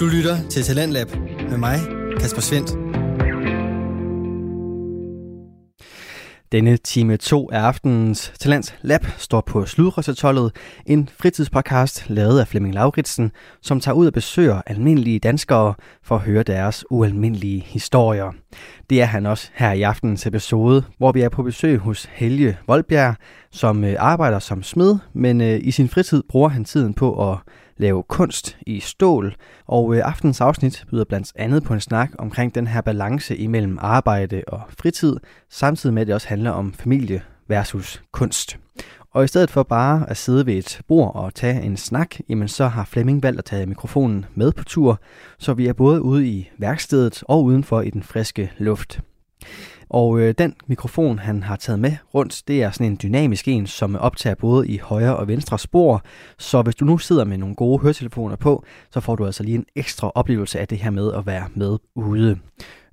Du lytter til Talentlab med mig, Kasper Svendt. Denne time 2 af aftenens Talents Lab står på Sludrøssetollet, en fritidspodcast lavet af Flemming Lauritsen, som tager ud og besøger almindelige danskere for at høre deres ualmindelige historier. Det er han også her i aftenens episode, hvor vi er på besøg hos Helge Voldbjerg, som øh, arbejder som smed, men øh, i sin fritid bruger han tiden på at lave kunst i stål, og øh, aftens afsnit byder blandt andet på en snak omkring den her balance imellem arbejde og fritid, samtidig med at det også handler om familie versus kunst. Og i stedet for bare at sidde ved et bord og tage en snak, jamen så har Flemming valgt at tage mikrofonen med på tur, så vi er både ude i værkstedet og udenfor i den friske luft. Og øh, den mikrofon, han har taget med rundt, det er sådan en dynamisk en, som optager både i højre og venstre spor. Så hvis du nu sidder med nogle gode høretelefoner på, så får du altså lige en ekstra oplevelse af det her med at være med ude.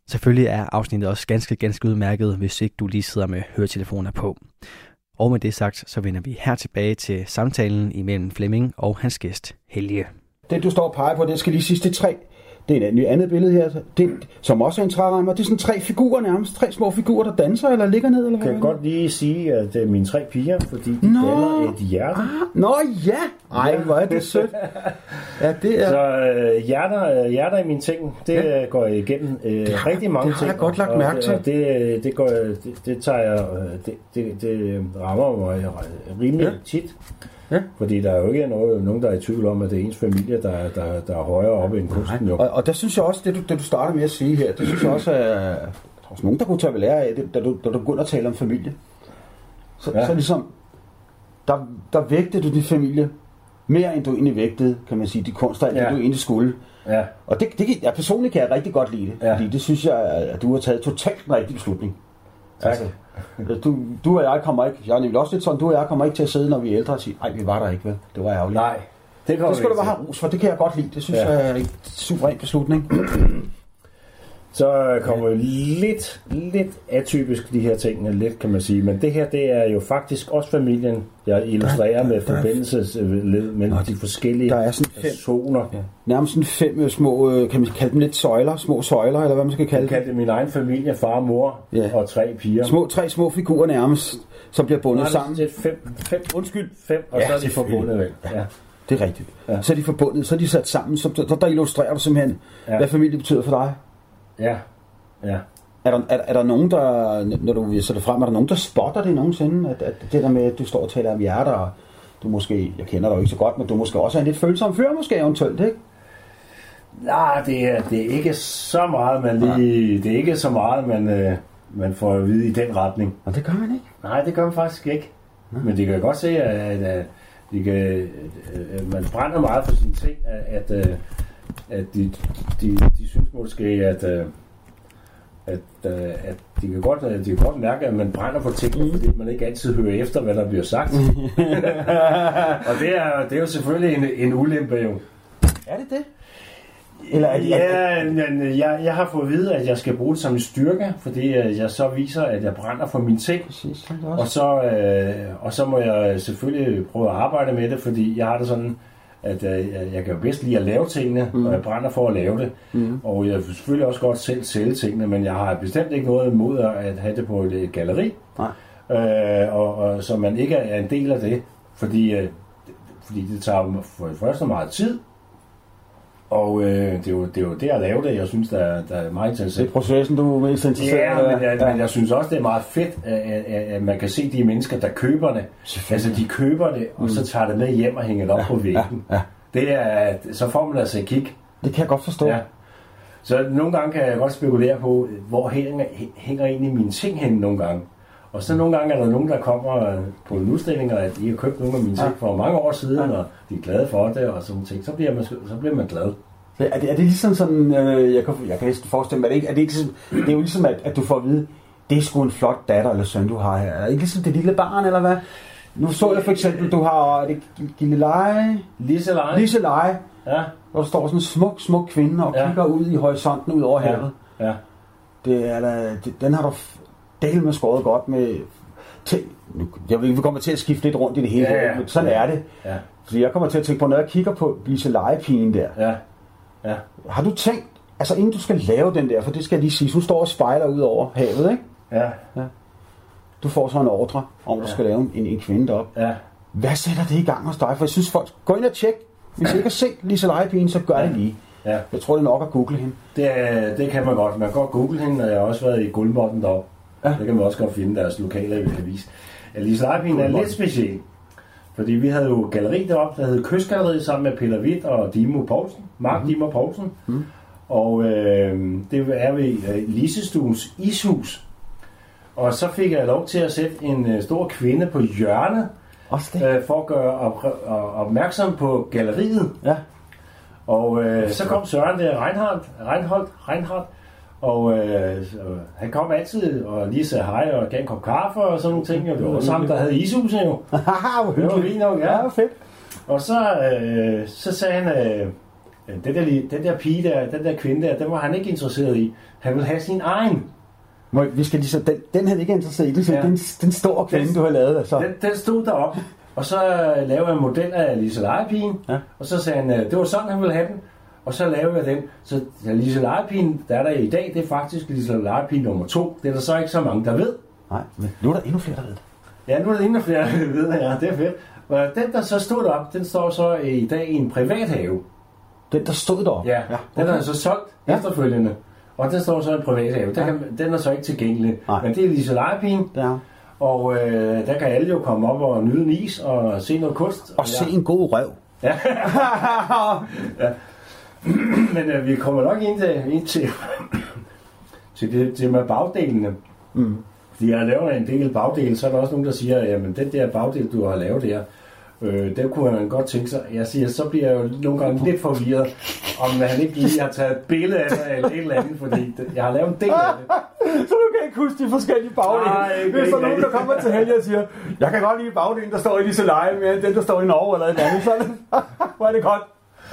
Selvfølgelig er afsnittet også ganske, ganske udmærket, hvis ikke du lige sidder med høretelefoner på. Og med det sagt, så vender vi her tilbage til samtalen imellem Flemming og hans gæst, Helge. Det du står og peger på, det skal lige sidste tre det er et andet billede her, det, som også er en trærammer. Det er sådan tre figurer nærmest, tre små figurer, der danser eller ligger ned. Eller kan jeg godt lige sige, at det er mine tre piger, fordi de Nå. danner et hjerte. Ah, Nå ja! Ej, hvor er det sødt. Ja, det er... Så øh, hjerter, øh, hjerter i mine ting, det ja. går jeg igennem øh, det har, rigtig mange ting. Det har jeg godt lagt mærke til. Og det, det, går, det, det tager jeg, øh, det, det, det rammer mig rimelig ja. tit. Ja. Fordi der er jo ikke noget, nogen, der er i tvivl om, at det er ens familie, der, der, der er højere oppe end kunsten. Jo. Og, og der synes jeg også, det du, det du starter med at sige her, det synes jeg også, at der er også nogen, der kunne tage lære af det, da du, da du begynder at tale om familie. Så, ja. så ligesom, der, der vægtede du din familie mere, end du egentlig vægtede, kan man sige, de kunster, end ja. du egentlig skulle. Ja. Og det, det, jeg personligt kan jeg rigtig godt lide det, ja. fordi det synes jeg, at du har taget totalt en rigtig beslutning. Tak. Altså, du, du og jeg kommer ikke, jeg er nemlig også lidt sådan, du og jeg kommer ikke til at sidde, når vi er ældre og sige, nej, vi var der ikke, vel? Det var ærgerligt. Nej, det, det skal du bare have ros for, det kan jeg godt lide. Det synes ja. jeg er en suveræn beslutning. Så kommer lidt, lidt atypisk de her ting, lidt kan man sige. Men det her, det er jo faktisk også familien, jeg illustrerer med forbindelsesled mellem de forskellige der er sådan fem, personer. Ja. Nærmest sådan fem øh, små, øh, kan man kalde dem lidt søjler, små søjler, eller hvad man skal kalde det. Jeg min egen familie, far, mor ja. og tre piger. Små, tre små figurer nærmest, som bliver bundet Nej, sammen. Det er fem, fem, undskyld, fem, og ja, så er de forbundet. Ja. Det er rigtigt. Ja. Så er de forbundet, så er de sat sammen, så der, der illustrerer du simpelthen, ja. hvad familie betyder for dig. Ja, ja. Er der, er, er der nogen, der, når du viser det frem, er der nogen, der spotter det nogensinde? At, at det der med, at du står og taler om hjerter, og du måske, jeg kender dig jo ikke så godt, men du måske også er en lidt følsom fyr, måske eventuelt, ikke? Nej, det er, det er ikke så meget, man lige, ja. det er ikke så meget, man, øh, man får at vide i den retning. Og det gør man ikke? Nej, det gør man faktisk ikke. Ja. Men det kan godt se, at, at, de kan, at man brænder meget for sine ting, at, at, at de, de, de synes måske, at, at, at de, kan godt, de kan godt mærke, at man brænder for ting, mm. fordi man ikke altid hører efter, hvad der bliver sagt. og det er, det er jo selvfølgelig en, en ulempe jo. Er det det? Eller er det, ja, men jeg, jeg har fået at vide, at jeg skal bruge det som en styrke, fordi jeg så viser, at jeg brænder for mine ting. Præcis, og, så, øh, og så må jeg selvfølgelig prøve at arbejde med det, fordi jeg har det sådan, at øh, jeg kan jo bedst lide at lave tingene, mm. og jeg brænder for at lave det. Mm. Og jeg vil selvfølgelig også godt selv sælge tingene, men jeg har bestemt ikke noget imod at have det på et galleri. Nej. Øh, og, og, så man ikke er en del af det, fordi, øh, fordi det tager for det første meget tid, og øh, det, er jo, det er jo det at lave det, jeg synes, der er, der er meget interessant. Det er processen, du er mest interesseret Ja, men jeg, ja. men jeg synes også, det er meget fedt, at, at, at man kan se de mennesker, der køber det. Altså, de køber det, og mm. så tager det med hjem og hænger det op ja, på væggen. Ja, ja. Det er, så får man altså et kig. Det kan jeg godt forstå. Ja. Så nogle gange kan jeg godt spekulere på, hvor hænger, hænger egentlig mine ting hen nogle gange. Og så nogle gange er der nogen, der kommer på en udstilling, og at de har købt nogle af mine ting for mange år siden, og de er glade for det, og sådan ting. Så bliver man, så bliver man glad. Er det, er det ligesom sådan, øh, jeg, kan, jeg kan næsten forestille mig, er det, ikke, er det, ikke sådan, det er jo ligesom, at, at du får at vide, det er sgu en flot datter eller søn, du har her. Er det ikke ligesom det lille barn, eller hvad? Nu så jeg for eksempel, du har, er det Gilleleje? Liseleje. Liseleje. Ja. Hvor der står sådan en smuk, smuk kvinde og ja. kigger ud i horisonten ud over havet. Ja. ja. Det er da, det, den har du del med skåret godt med... Jeg vil, vi kommer til at skifte lidt rundt i det hele, ja, ja. men sådan ja. er det. Ja. Så jeg kommer til at tænke på, når jeg kigger på Lise Lejepigen der, ja Ja. Har du tænkt, altså inden du skal lave den der, for det skal jeg lige sige, du står og spejler ud over havet, ikke? Ja. Du får så en ordre om, at du Ja. skal lave en, en kvinde op. Ja. Hvad sætter det i gang hos dig? For jeg synes folk, gå ind og tjek. Hvis I ikke har set Lise Lejepigen, så gør det lige. Ja. Jeg tror, det er nok at google hende. Det, det kan man godt. Man kan godt google hende, og jeg har også været i Guldmotten deroppe. Ja. Det kan man også godt finde deres lokale avis. Alice Leipin er lidt speciel. Fordi vi havde jo galleri deroppe, der hed Kystgalleriet sammen med Peter Witt og Dimo Poulsen. Mark mm-hmm. Dimo Poulsen. Mm. Og øh, det er ved øh, Lisestuens ishus. Og så fik jeg lov til at sætte en øh, stor kvinde på hjørnet, øh, for at gøre op, op, opmærksom på galleriet. Ja. Og øh, så kom Søren der, Reinhardt, Reinholdt, Reinhardt, og øh, han kom altid og lige sagde hej og gav en kop kaffe og sådan nogle ting. Og det var også ham, der havde ishuset jo. Det var fint nok, ja. Ja, fedt. Og så, øh, så sagde han, øh, den, der, den der pige der, den der kvinde der, den var han ikke interesseret i. Han ville have sin egen. Må, vi skal lige så, den, den havde ikke interesseret i. Er Ja. den, den store kvinde, Den- du har lavet. Altså. Den, den stod deroppe. Og så lavede jeg en model af Lise Lejepigen. Ja. Og så sagde han, øh, det var sådan, han ville have den. Og så lavede jeg den. Så ja, Lise Lejepigen, der er der i dag, det er faktisk Lise Lejepigen nummer to. Det er der så ikke så mange, der ved. Nej, men nu er der endnu flere, der ved det. Ja, nu er der endnu flere, der ved det, ja. Det er fedt. Og den, der så stod deroppe, den står så i dag i en privat have. Den, der stod deroppe. Ja, ja den er så solgt Ja. ja. efterfølgende. Og den står så i en privat have. Den, Ja. kan, den er så ikke tilgængelig. Nej. Men det er Lise Lejepigen. Er. Og øh, der kan alle jo komme op og nyde en is og se noget kunst. Og se en god røv. Men øh, vi kommer nok ind til, ind til, til det til med bagdelene. Mm. Fordi jeg laver en del bagdel, så er der også nogen, der siger, jamen den der bagdel, du har lavet der, øh, det kunne man godt tænke sig. Jeg siger, så bliver jeg jo nogle gange lidt forvirret, om han ikke lige har taget et billede af det eller et eller andet, fordi det, jeg har lavet en del af det. Så du kan ikke huske de forskellige. Nej, kan Hvis der er nogen, der kommer til Helge og siger, jeg kan godt lide bagdelen, der står i disse leje, men den, der står i Norge eller et eller andet. Så er det, er det godt.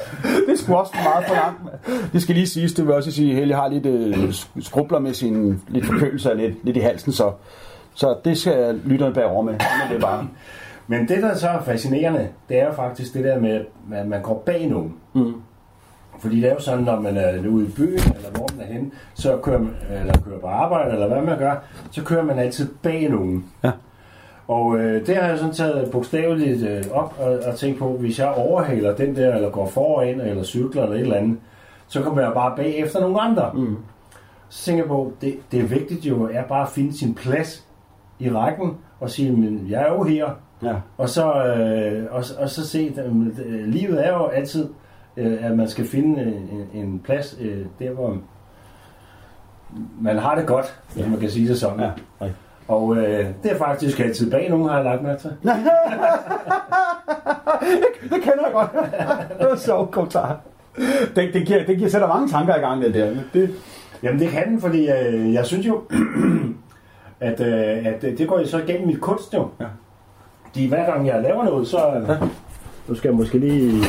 Det sgu også meget for langt. Det skal lige siges, det vil også sige, at Helge har lidt øh, skrubler med sin lidt forkølelse og lidt, lidt i halsen, så, så det skal lytterne bære over med. Men det er bare... Men det, der så er fascinerende, det er jo faktisk det der med, at man går bag nogen. Mm. Fordi det er jo sådan, når man er ude i byen, eller hvor man er henne, så kører man, eller kører på arbejde, eller hvad man gør, så kører man altid bag nogen. Ja. Og øh, det har jeg sådan taget bogstaveligt øh, op og, og tænkt på, hvis jeg overhaler den der, eller går foran, eller cykler, eller et eller andet, så kommer jeg bare bag efter nogle andre. Mm. Så tænker jeg på, det, det er vigtigt jo, er bare at finde sin plads i rækken, og sige, men jeg er jo her, Ja. og så, øh, og, og så se, at øh, livet er jo altid, øh, at man skal finde en, en, en plads øh, der, hvor man har det godt, hvis man kan sige det sådan. Ja. Og øh, det er faktisk altid bag nogen, har jeg lagt mærke til. Det kender jeg godt. det var sjovt kommentar. Det, det, giver, det giver, sætter mange tanker i gang, det der. Det, Jamen det kan den, fordi øh, jeg synes jo, at, øh, at det går jo så igennem mit kunst jo. Ja. De, hver gang jeg laver noget, så... Ja. Nu skal jeg måske lige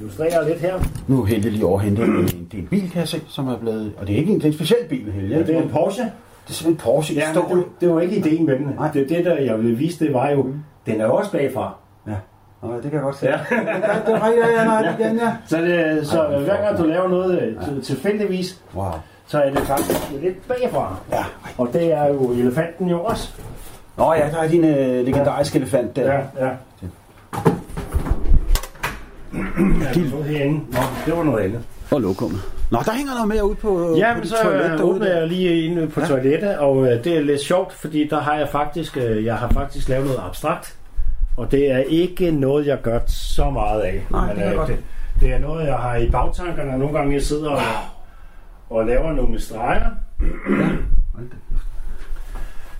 illustrere lidt her. Nu er Helge lige overhentet en, det er en bil, kan jeg se, som er blevet... Og det er ikke en, det er en speciel bil, Helge. Ja, det er en Porsche. Det er simpelthen en Porsche. Ja, Ja, det, det var ikke ideen med den. Nej. Det, det der jeg ville vise, det var jo, den er også bagfra. ja. Nå, det kan jeg godt se. Ja. Ja. det er ja, ja, nej, igen, ja. Så, det, så Ej, hver gang du laver noget til- tilfældigvis, Wow. så er det faktisk lidt bagfra. Ja. Og det er jo elefanten jo også. Nå ja, der er din øh, legendariske elefant der. Ja, ja. Ja, det var noget andet. Og lokummet. Nå, der hænger noget mere ud på, Ja, på men så toilet øh, åbner jeg lige inde på Ja. toilettet, og øh, det er lidt sjovt, fordi der har jeg faktisk, øh, jeg har faktisk lavet noget abstrakt, og det er ikke noget, jeg gør så meget af. Nej, det er øh, godt. det, det er noget, jeg har i bagtankerne, og nogle gange jeg sidder og, og laver nogle streger.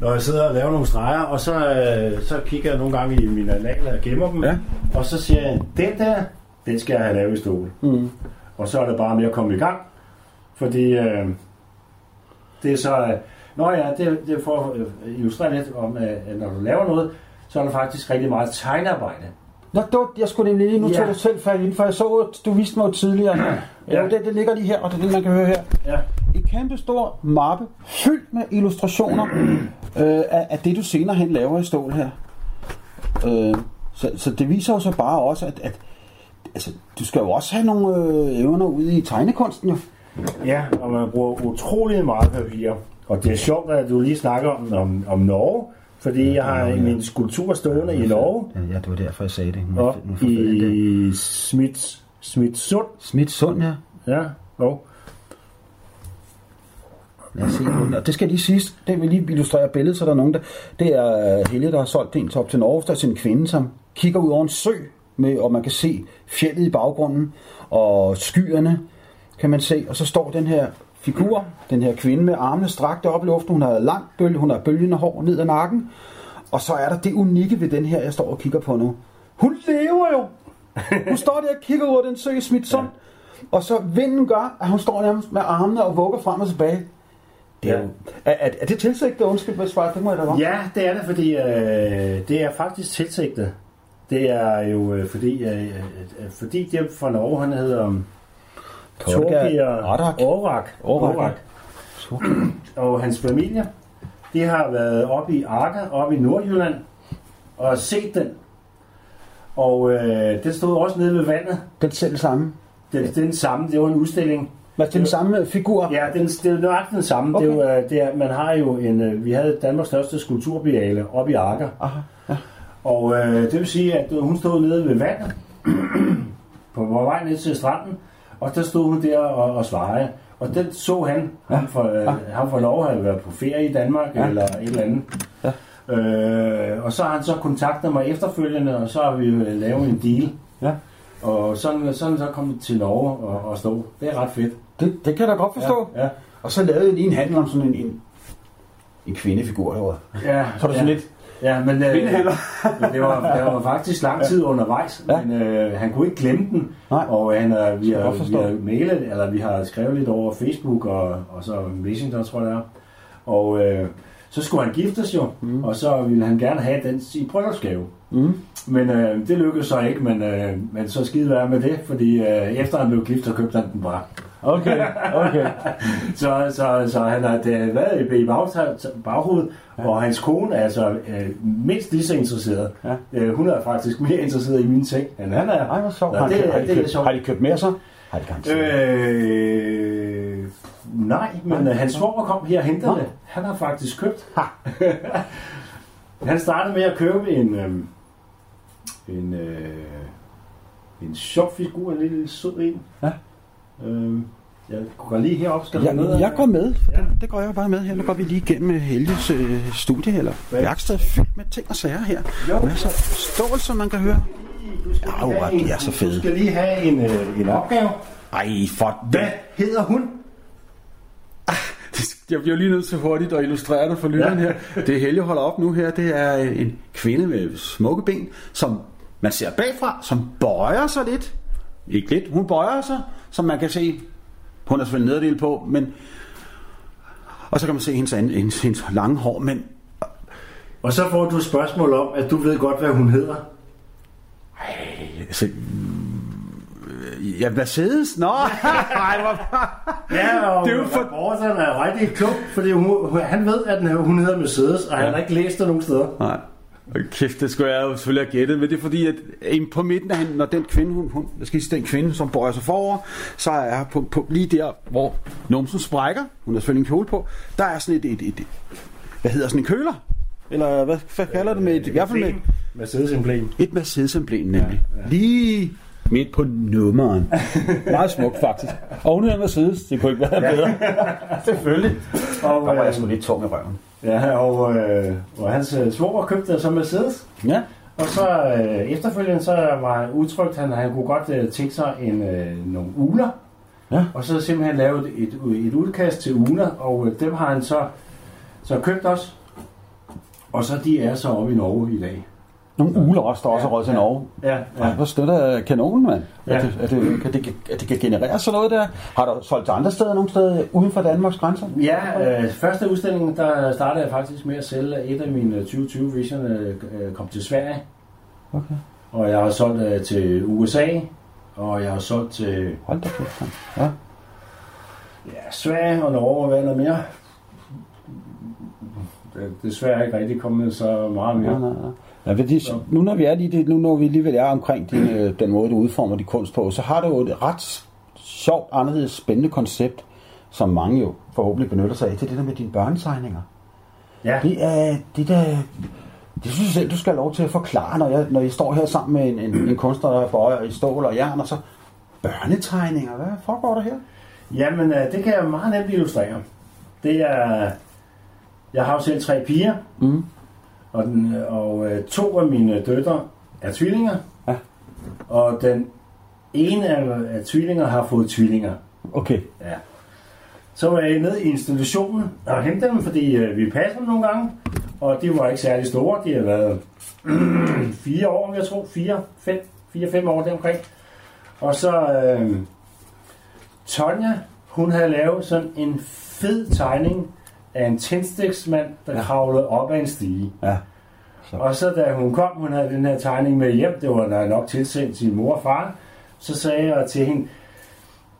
Når jeg sidder og laver nogle streger, og så, øh, så kigger jeg nogle gange i mine analer og gemmer dem, Ja. og så siger jeg, den der, den skal jeg have lavet i stol. Mm. Og så er det bare med at komme i gang. Fordi øh, det er så... Øh, nå ja, det, det er for at øh, illustrere lidt om, at at når du laver noget, så er der faktisk rigtig meget tegnearbejde. Nå, var, jeg skulle nemlig lige, nu Ja. tog du selv fat ind, for jeg så, at du viste mig tidligere. Ja. Ja. Jo, det, det ligger lige her, og det er det, man kan høre her. Ja. En kæmpe stor mappe, fyldt med illustrationer øh, af, af det, du senere hen laver i stål her. Øh, så, så det viser jo så bare også, at, at altså, du skal jo også have nogle øh, evner ude i tegnekunsten, jo. Ja, og man bruger utrolig meget papir. Og det er sjovt, at du lige snakker om, om, om Norge, fordi ja, jeg har ja. min skulptur stående i Norge. Ja, det var derfor, jeg sagde det. Nu, og nu i Smits, Smitsund. Smitsund, ja. Ja, og. Lad os se på Det skal lige siges, det vil lige illustrere billedet, så der er nogen, der... Det er Helge, der har solgt en top til Norge, der er sin kvinde, som kigger ud over en sø, med, og man kan se fjellet i baggrunden, og skyerne kan man se, og så står den her figur, den her kvinde med armene strakte op i luften, hun har langt bølge, hun har bølgende hår ned ad nakken, og så er der det unikke ved den her, jeg står og kigger på nu. Hun lever jo! Hun står der og kigger ud af den sø i Smithson, ja. og så vinden gør, at hun står nærmest med armene og vugger frem og tilbage. Det er, ja. er, er, er det tilsigtet? Undskyld, svarer det må jeg da Ja, det er det, fordi øh, det er faktisk tilsigtet. Det er jo øh, fordi, øh, øh, fordi det fra Norge, han hedder um, Torbjørn Orak. Orak. Og hans familie, de har været oppe i Arke, oppe i Nordjylland, og set den. Og øh, den stod også nede ved vandet. Den selv samme? Den, den samme, det var en udstilling. Var det den samme figur? Ja, den, det er nøjagtigt den samme. Okay. Det er, det er, man har jo en, vi havde Danmarks største skulpturbiale oppe i Arker. Aha. Og øh, det vil sige, at hun stod nede ved vandet, på vej ned til stranden, og der stod hun der og, og svarede. Og den så han, ja. ham, for, øh, ja. ham for lov at været på ferie i Danmark, ja. eller et eller andet. Ja. Øh, og så har han så kontaktet mig efterfølgende, og så har vi øh, lavet en deal. Ja. Og sådan, sådan så kom det til Norge og, og stå. Det er ret fedt. Det, det kan jeg da godt forstå. Ja, ja. Og så lavede jeg lige en handel om sådan en, en, en kvindefigur derovre. Ja, så er det sådan ja. lidt, Ja, men, øh, men det, var, det var faktisk lang tid undervejs, ja. men øh, han kunne ikke glemme den. Nej. Og han, øh, vi, har, vi har mailet, eller vi har skrevet lidt over Facebook og, og så Messenger, tror jeg det er. Og øh, så skulle han giftes jo, mm. og så ville han gerne have den i bryllupsgave. Mm. Men øh, det lykkedes så ikke, men, øh, men så skide være med det, fordi øh, efter han blev gift, så købte han den bare. Okay, okay. så, så, så han har det været i baghovedet, ja. og hans kone er altså øh, mindst lige så interesseret. Ja. Øh, hun er faktisk mere interesseret i mine ting, end han er. Ej, hvor sjovt. Har, det, har, de købt, har de købt mere så? Har de? Øh, nej, men øh, hans svoger kom her og hentede det. Han har faktisk købt. Ha. han startede med at købe en... Øh, en øh, en sjov figur, en lille sød en. Ja. Øhm, jeg går lige herop. Skal ja, med? Jeg går med. Ja. Det går jeg bare med her. Nu går vi lige igennem Helges øh, studie, eller værksted fyldt med ting og sager her. Jo. er så stål, man kan høre. Ja, jo, de er så fede. Du skal lige have en, øh, en opgave. Ej, for Hvad hedder hun? Ah, jeg bliver lige nødt til hurtigt at illustrere det for lytteren ja. her. Det Helge holder op nu her, det er en kvinde med smukke ben, som man ser bagfra, som bøjer sig lidt. Ikke lidt, hun bøjer sig, som man kan se. Hun er selvfølgelig nederdel på, men... Og så kan man se hendes, hendes, hendes lange hår, men... Og så får du et spørgsmål om, at du ved godt, hvad hun hedder. Ej, altså... Ja, Mercedes? Nå, nej, hvor... ja, og det er jo for... Borsen er rigtig klog, fordi hun, han ved, at hun hedder Mercedes, og ja. han har ikke læst det nogen steder. Nej. Kæft, det skulle jeg jo selvfølgelig have gættet, men det er fordi, at på midten af hende, når den kvinde, hun, hun jeg skal sige, den kvinde, som bøjer sig forover, så er på, på, lige der, hvor numsen sprækker, hun har selvfølgelig en kjole på, der er sådan et, et, et, et hvad hedder sådan en køler? Eller hvad, hvad kalder det med et, i hvert fald med Mercedes-emblem. Et Mercedes-emblem, nemlig. Ja, ja. Lige midt på nummeren. Meget smukt, faktisk. Og hun hedder Mercedes. Det kunne ikke være bedre. Selvfølgelig. Og, der var jeg sgu lidt tung i røven. Ja, og, øh, og hans øh, svoger købte så Mercedes. Ja. Og så øh, efterfølgende, så var han udtrykt, han, han kunne godt øh, tænke sig en, øh, nogle uler. Ja. Og så simpelthen lavet et, et udkast til uler, og øh, dem har han så, så købt også. Og så de er så oppe i Norge i dag. Nogle uler også, der også er råd til Norge. Ja, ja. Hvor støtter kanonen, mand. Ja. Er det, det, kan, det, at det kan generere sådan noget der? Har du solgt til andre steder, nogle steder uden for Danmarks grænser? Ja, øh, første udstilling, der startede jeg faktisk med at sælge et af mine 2020 Vision, øh, kom til Sverige. Okay. Og jeg har solgt øh, til USA, og jeg har solgt til... Hold da kæft, ja. Ja, Sverige og Norge og hvad noget mere. Det er desværre ikke rigtig kommet så meget mere. Ja, nej, nej. Ja, fordi, nu når vi er lige det, nu når vi alligevel er omkring din, øh, den måde, du udformer din kunst på, så har du jo et ret sjovt, anderledes spændende koncept, som mange jo forhåbentlig benytter sig af, til det der med dine børnetegninger. Ja. Det er det der, det synes jeg selv, du skal have lov til at forklare, når jeg, når jeg står her sammen med en, en, en kunstner, der bøjer i stål og jern, og så børnetegninger. Hvad foregår der her? Jamen, øh, det kan jeg meget nemt illustrere. Det er... Jeg har jo selv tre piger, Mm. Og, den, og øh, to af mine døtre er tvillinger. Ja. Og den ene af, af tvillinger har fået tvillinger. Okay. Ja. Så var jeg nede i institutionen og hentede dem, fordi øh, vi passede dem nogle gange. Og de var ikke særlig store. De har været fire år, jeg tro. Fire, fem, fire, fem år deromkring. Og så øh, Tonja, hun havde lavet sådan en fed tegning af en tændstiksmand, der Ja. kravlede op ad en stige. Ja. Og så da hun kom, hun havde den her tegning med hjem, det var nok tilsendt sin mor og far, så sagde jeg til hende,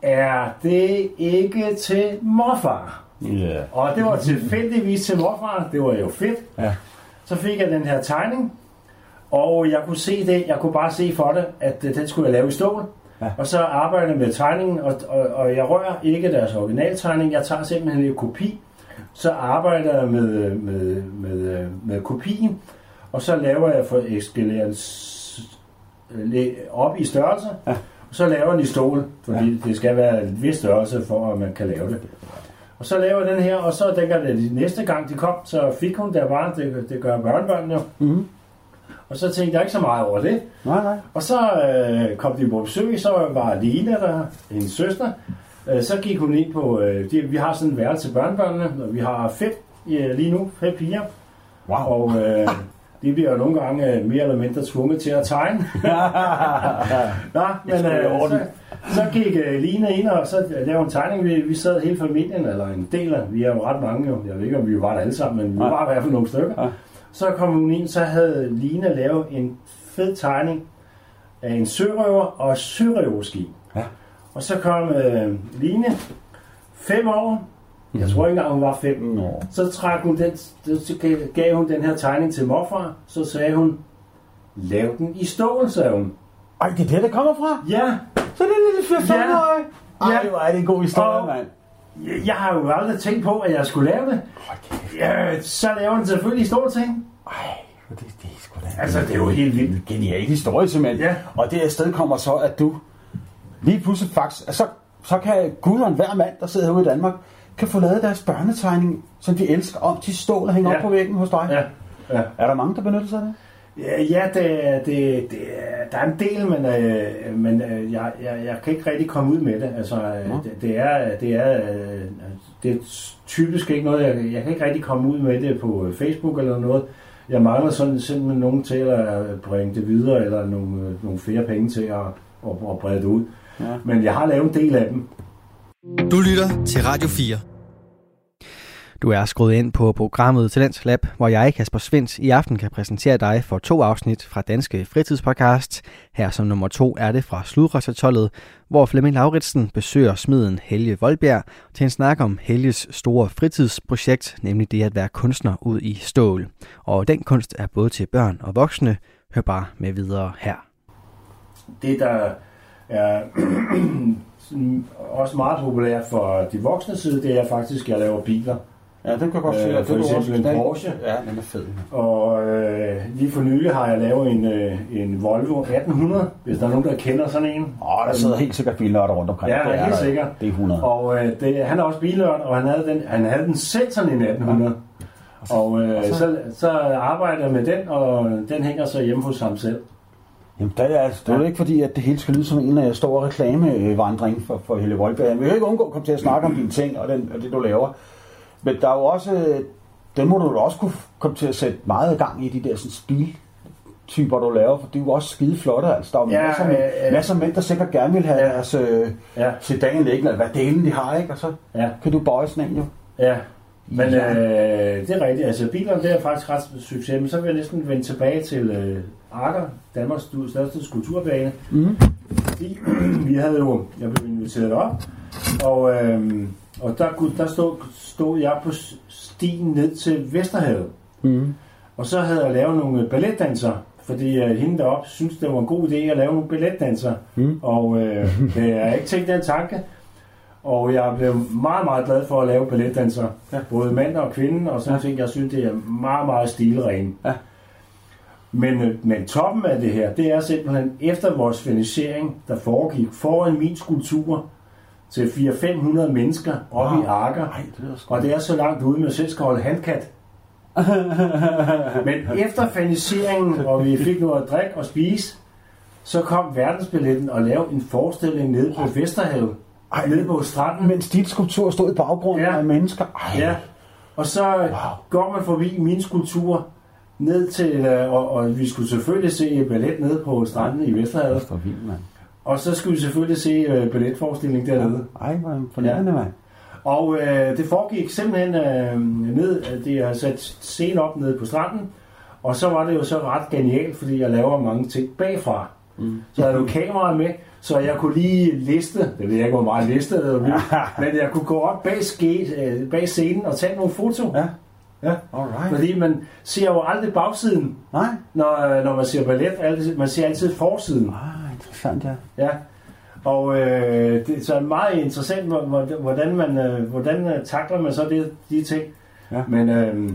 er det ikke til morfar? Ja. Og det var tilfældigvis til morfar, det var jo fedt. Ja. Så fik jeg den her tegning, og jeg kunne se det, jeg kunne bare se for det, at øh, den skulle jeg lave i stål. Ja. Og så arbejdede jeg med tegningen, og, og, og jeg rører ikke deres originaltegning, jeg tager simpelthen en kopi, så arbejder jeg med, med, med, med kopien, og så laver jeg for eskaleren op i størrelse, Ja. og så laver jeg den i stål, fordi ja. det skal være en vis størrelse, for at man kan lave det. Og så laver den her, og så dengang det de næste gang de kom, så fik hun der bare, det, det gør børnebørnene jo. Mm. Og så tænkte jeg ikke så meget over det. Nej, nej. Og så øh, kom de på besøg, så var Lina der, hendes søster. Øh, så gik hun ind på, øh, vi har sådan en værelse til børnebørnene, og vi har fem øh, lige nu, fem piger. Wow. Og øh, de bliver jo nogle gange øh, mere eller mindre tvunget til at tegne. Nå, men øh, så, så gik øh, Line ind, og så lavede en tegning. Vi, vi sad hele familien, eller en del af, vi er jo ret mange jo. Jeg ved ikke, om vi var der alle sammen, men vi var i hvert fald nogle stykker. Ja. Så kom hun ind, så havde Line lavet en fed tegning af en sørøver og et sørøverskib. Ja. Og så kom øh, Line, fem år, jeg tror ikke engang, hun var fem, Nå. så trak hun den, så gav- hun den her tegning til morfar, så sagde hun, lav den i stål, sagde hun. Ej, det er det, der kommer fra? Ja, Så er det lille 4 5 Ja. Ej, Ja. hvor er det en god historie, Og- mand. jeg, jeg har jo aldrig tænkt på, at jeg skulle lave det. Ja, så laver den selvfølgelig i stål ting. Ej, det, det er sgu da... Altså, det er jo helt vildt. En genial historie, simpelthen. Ja. Og det afsted kommer så, at du lige pludselig faktisk... Altså, så kan Gud og hver mand, der sidder herude i Danmark, kan få lavet deres børnetegning, som de elsker, om til stål og hænge Ja. op på væggen hos dig. Ja, ja. Er der mange, der benytter sig af det? Ja, ja det, det, det, der er en del, men, øh, men øh, jeg, jeg, jeg kan ikke rigtig komme ud med det. Altså, øh, det, det er, det er, øh, det er typisk ikke noget, jeg, jeg kan ikke rigtig komme ud med det på øh, Facebook eller noget. Jeg mangler sådan simpelthen nogen til at bringe det videre, eller nogle, øh, nogle flere penge til at, at, at brede det ud. Ja. Men jeg har lavet en del af dem. Du lytter til Radio 4. Du er skruet ind på programmet Talents Lab, hvor jeg, Kasper Svendt, i aften kan præsentere dig for to afsnit fra Danske Fritidspodcast. Her som nummer to er det fra Sludrøsatollet, hvor Flemming Lauritsen besøger smeden Helge Voldbjerg til en snak om Helges store fritidsprojekt, nemlig det at være kunstner ud i stål. Og den kunst er både til børn og voksne. Hør bare med videre her. det, der er også meget populært for de voksne side, det er faktisk, at jeg laver biler. Ja, den kan jeg godt Øh, se. Ja, for det eksempel en. Porsche. Ja, den er fed. Og øh, lige for nylig har jeg lavet en, øh, en Volvo 1800, hvis der er nogen, der kender sådan en. Åh, der sidder helt sikkert bilnørder rundt omkring. Ja, det er helt sikkert. Det er 100. Og øh, det, han er også bilnørd, og han havde den, han havde den selv sådan en 1800. Og øh, og så- så, så arbejder jeg med den, og den hænger så hjemme hos ham selv. Jamen, der er, det er jo ikke fordi, at det hele skal lyde som en stor reklamevandring for, for Helle Voldberg. Vi kan ikke undgå at komme til at snakke om dine ting og, den, og det, du laver. Men der er jo også, øh, den må du også kunne komme til at sætte meget gang i, de der sådan, stiltyper, du laver, for det er jo også skide flotte. Altså, der er jo Ja, masser, med, øh, øh. masser af mænd, der sikkert gerne vil have Ja. deres øh, Ja, sedan liggende, eller hvad delen de har, ikke? Og så ja. kan du bøje sådan en jo. Ja, men Ja. øh, det er rigtigt. Altså bilerne, det er faktisk ret succes. Men så vil jeg næsten vende tilbage til øh, Akker, Danmarks største skulpturbane. Mm. Fordi vi havde jo, jeg blev inviteret op, og, øh, og der, der stod, stod jeg på stien ned til Vesterhavet. Mm. Og så havde jeg lavet nogle balletdanser, fordi uh, hende deroppe synes det var en god idé at lave nogle balletdanser. Mm. Og uh, jeg har ikke tænkt den tanke. Og jeg blev meget, meget glad for at lave balletdanser. Ja. Både mand og kvinde, og sådan ja. ting. Jeg synes, det er meget, meget stilren. Ja. Men, øh, men toppen af det her, det er simpelthen efter vores finisering, der foregik foran min skulptur til 400-500 mennesker oppe wow. i Akker. Ej, det og det er så langt ude, med selv skal holde handkat. men efter finiseringen, og vi fik noget at drikke og spise, så kom verdensbilletten og lavede en forestilling nede på Vesterhavet. Ej, nede på stranden. Mens dit skulptur stod i baggrunden ja. af mennesker. Ej. Ja. Og så wow. går man forbi min skulptur, ned til, øh, og, og vi skulle selvfølgelig se ballet nede på stranden i Vesterhavet. Det er vildt, mand. Og så skulle vi selvfølgelig se uh, balletforestilling dernede. Ej, hvor fornærende, ja. mand. Og uh, det foregik simpelthen uh, ned, det har sat scenen op nede på stranden, og så var det jo så ret genialt, fordi jeg laver mange ting bagfra. Mm. Så havde jo kameraet med, så jeg kunne lige liste, det ved jeg ikke, hvor meget liste det men jeg kunne gå op bag, ske, bag scenen og tage nogle foto. Ja. Ja, Alright. fordi man ser jo aldrig bagsiden, Nej. Når, når man ser ballet. Man ser altid forsiden. Ah, interessant, ja. Ja, og øh, det er så meget interessant, hvordan man, øh, hvordan øh, takler man så det, de ting. Ja. Men, øh,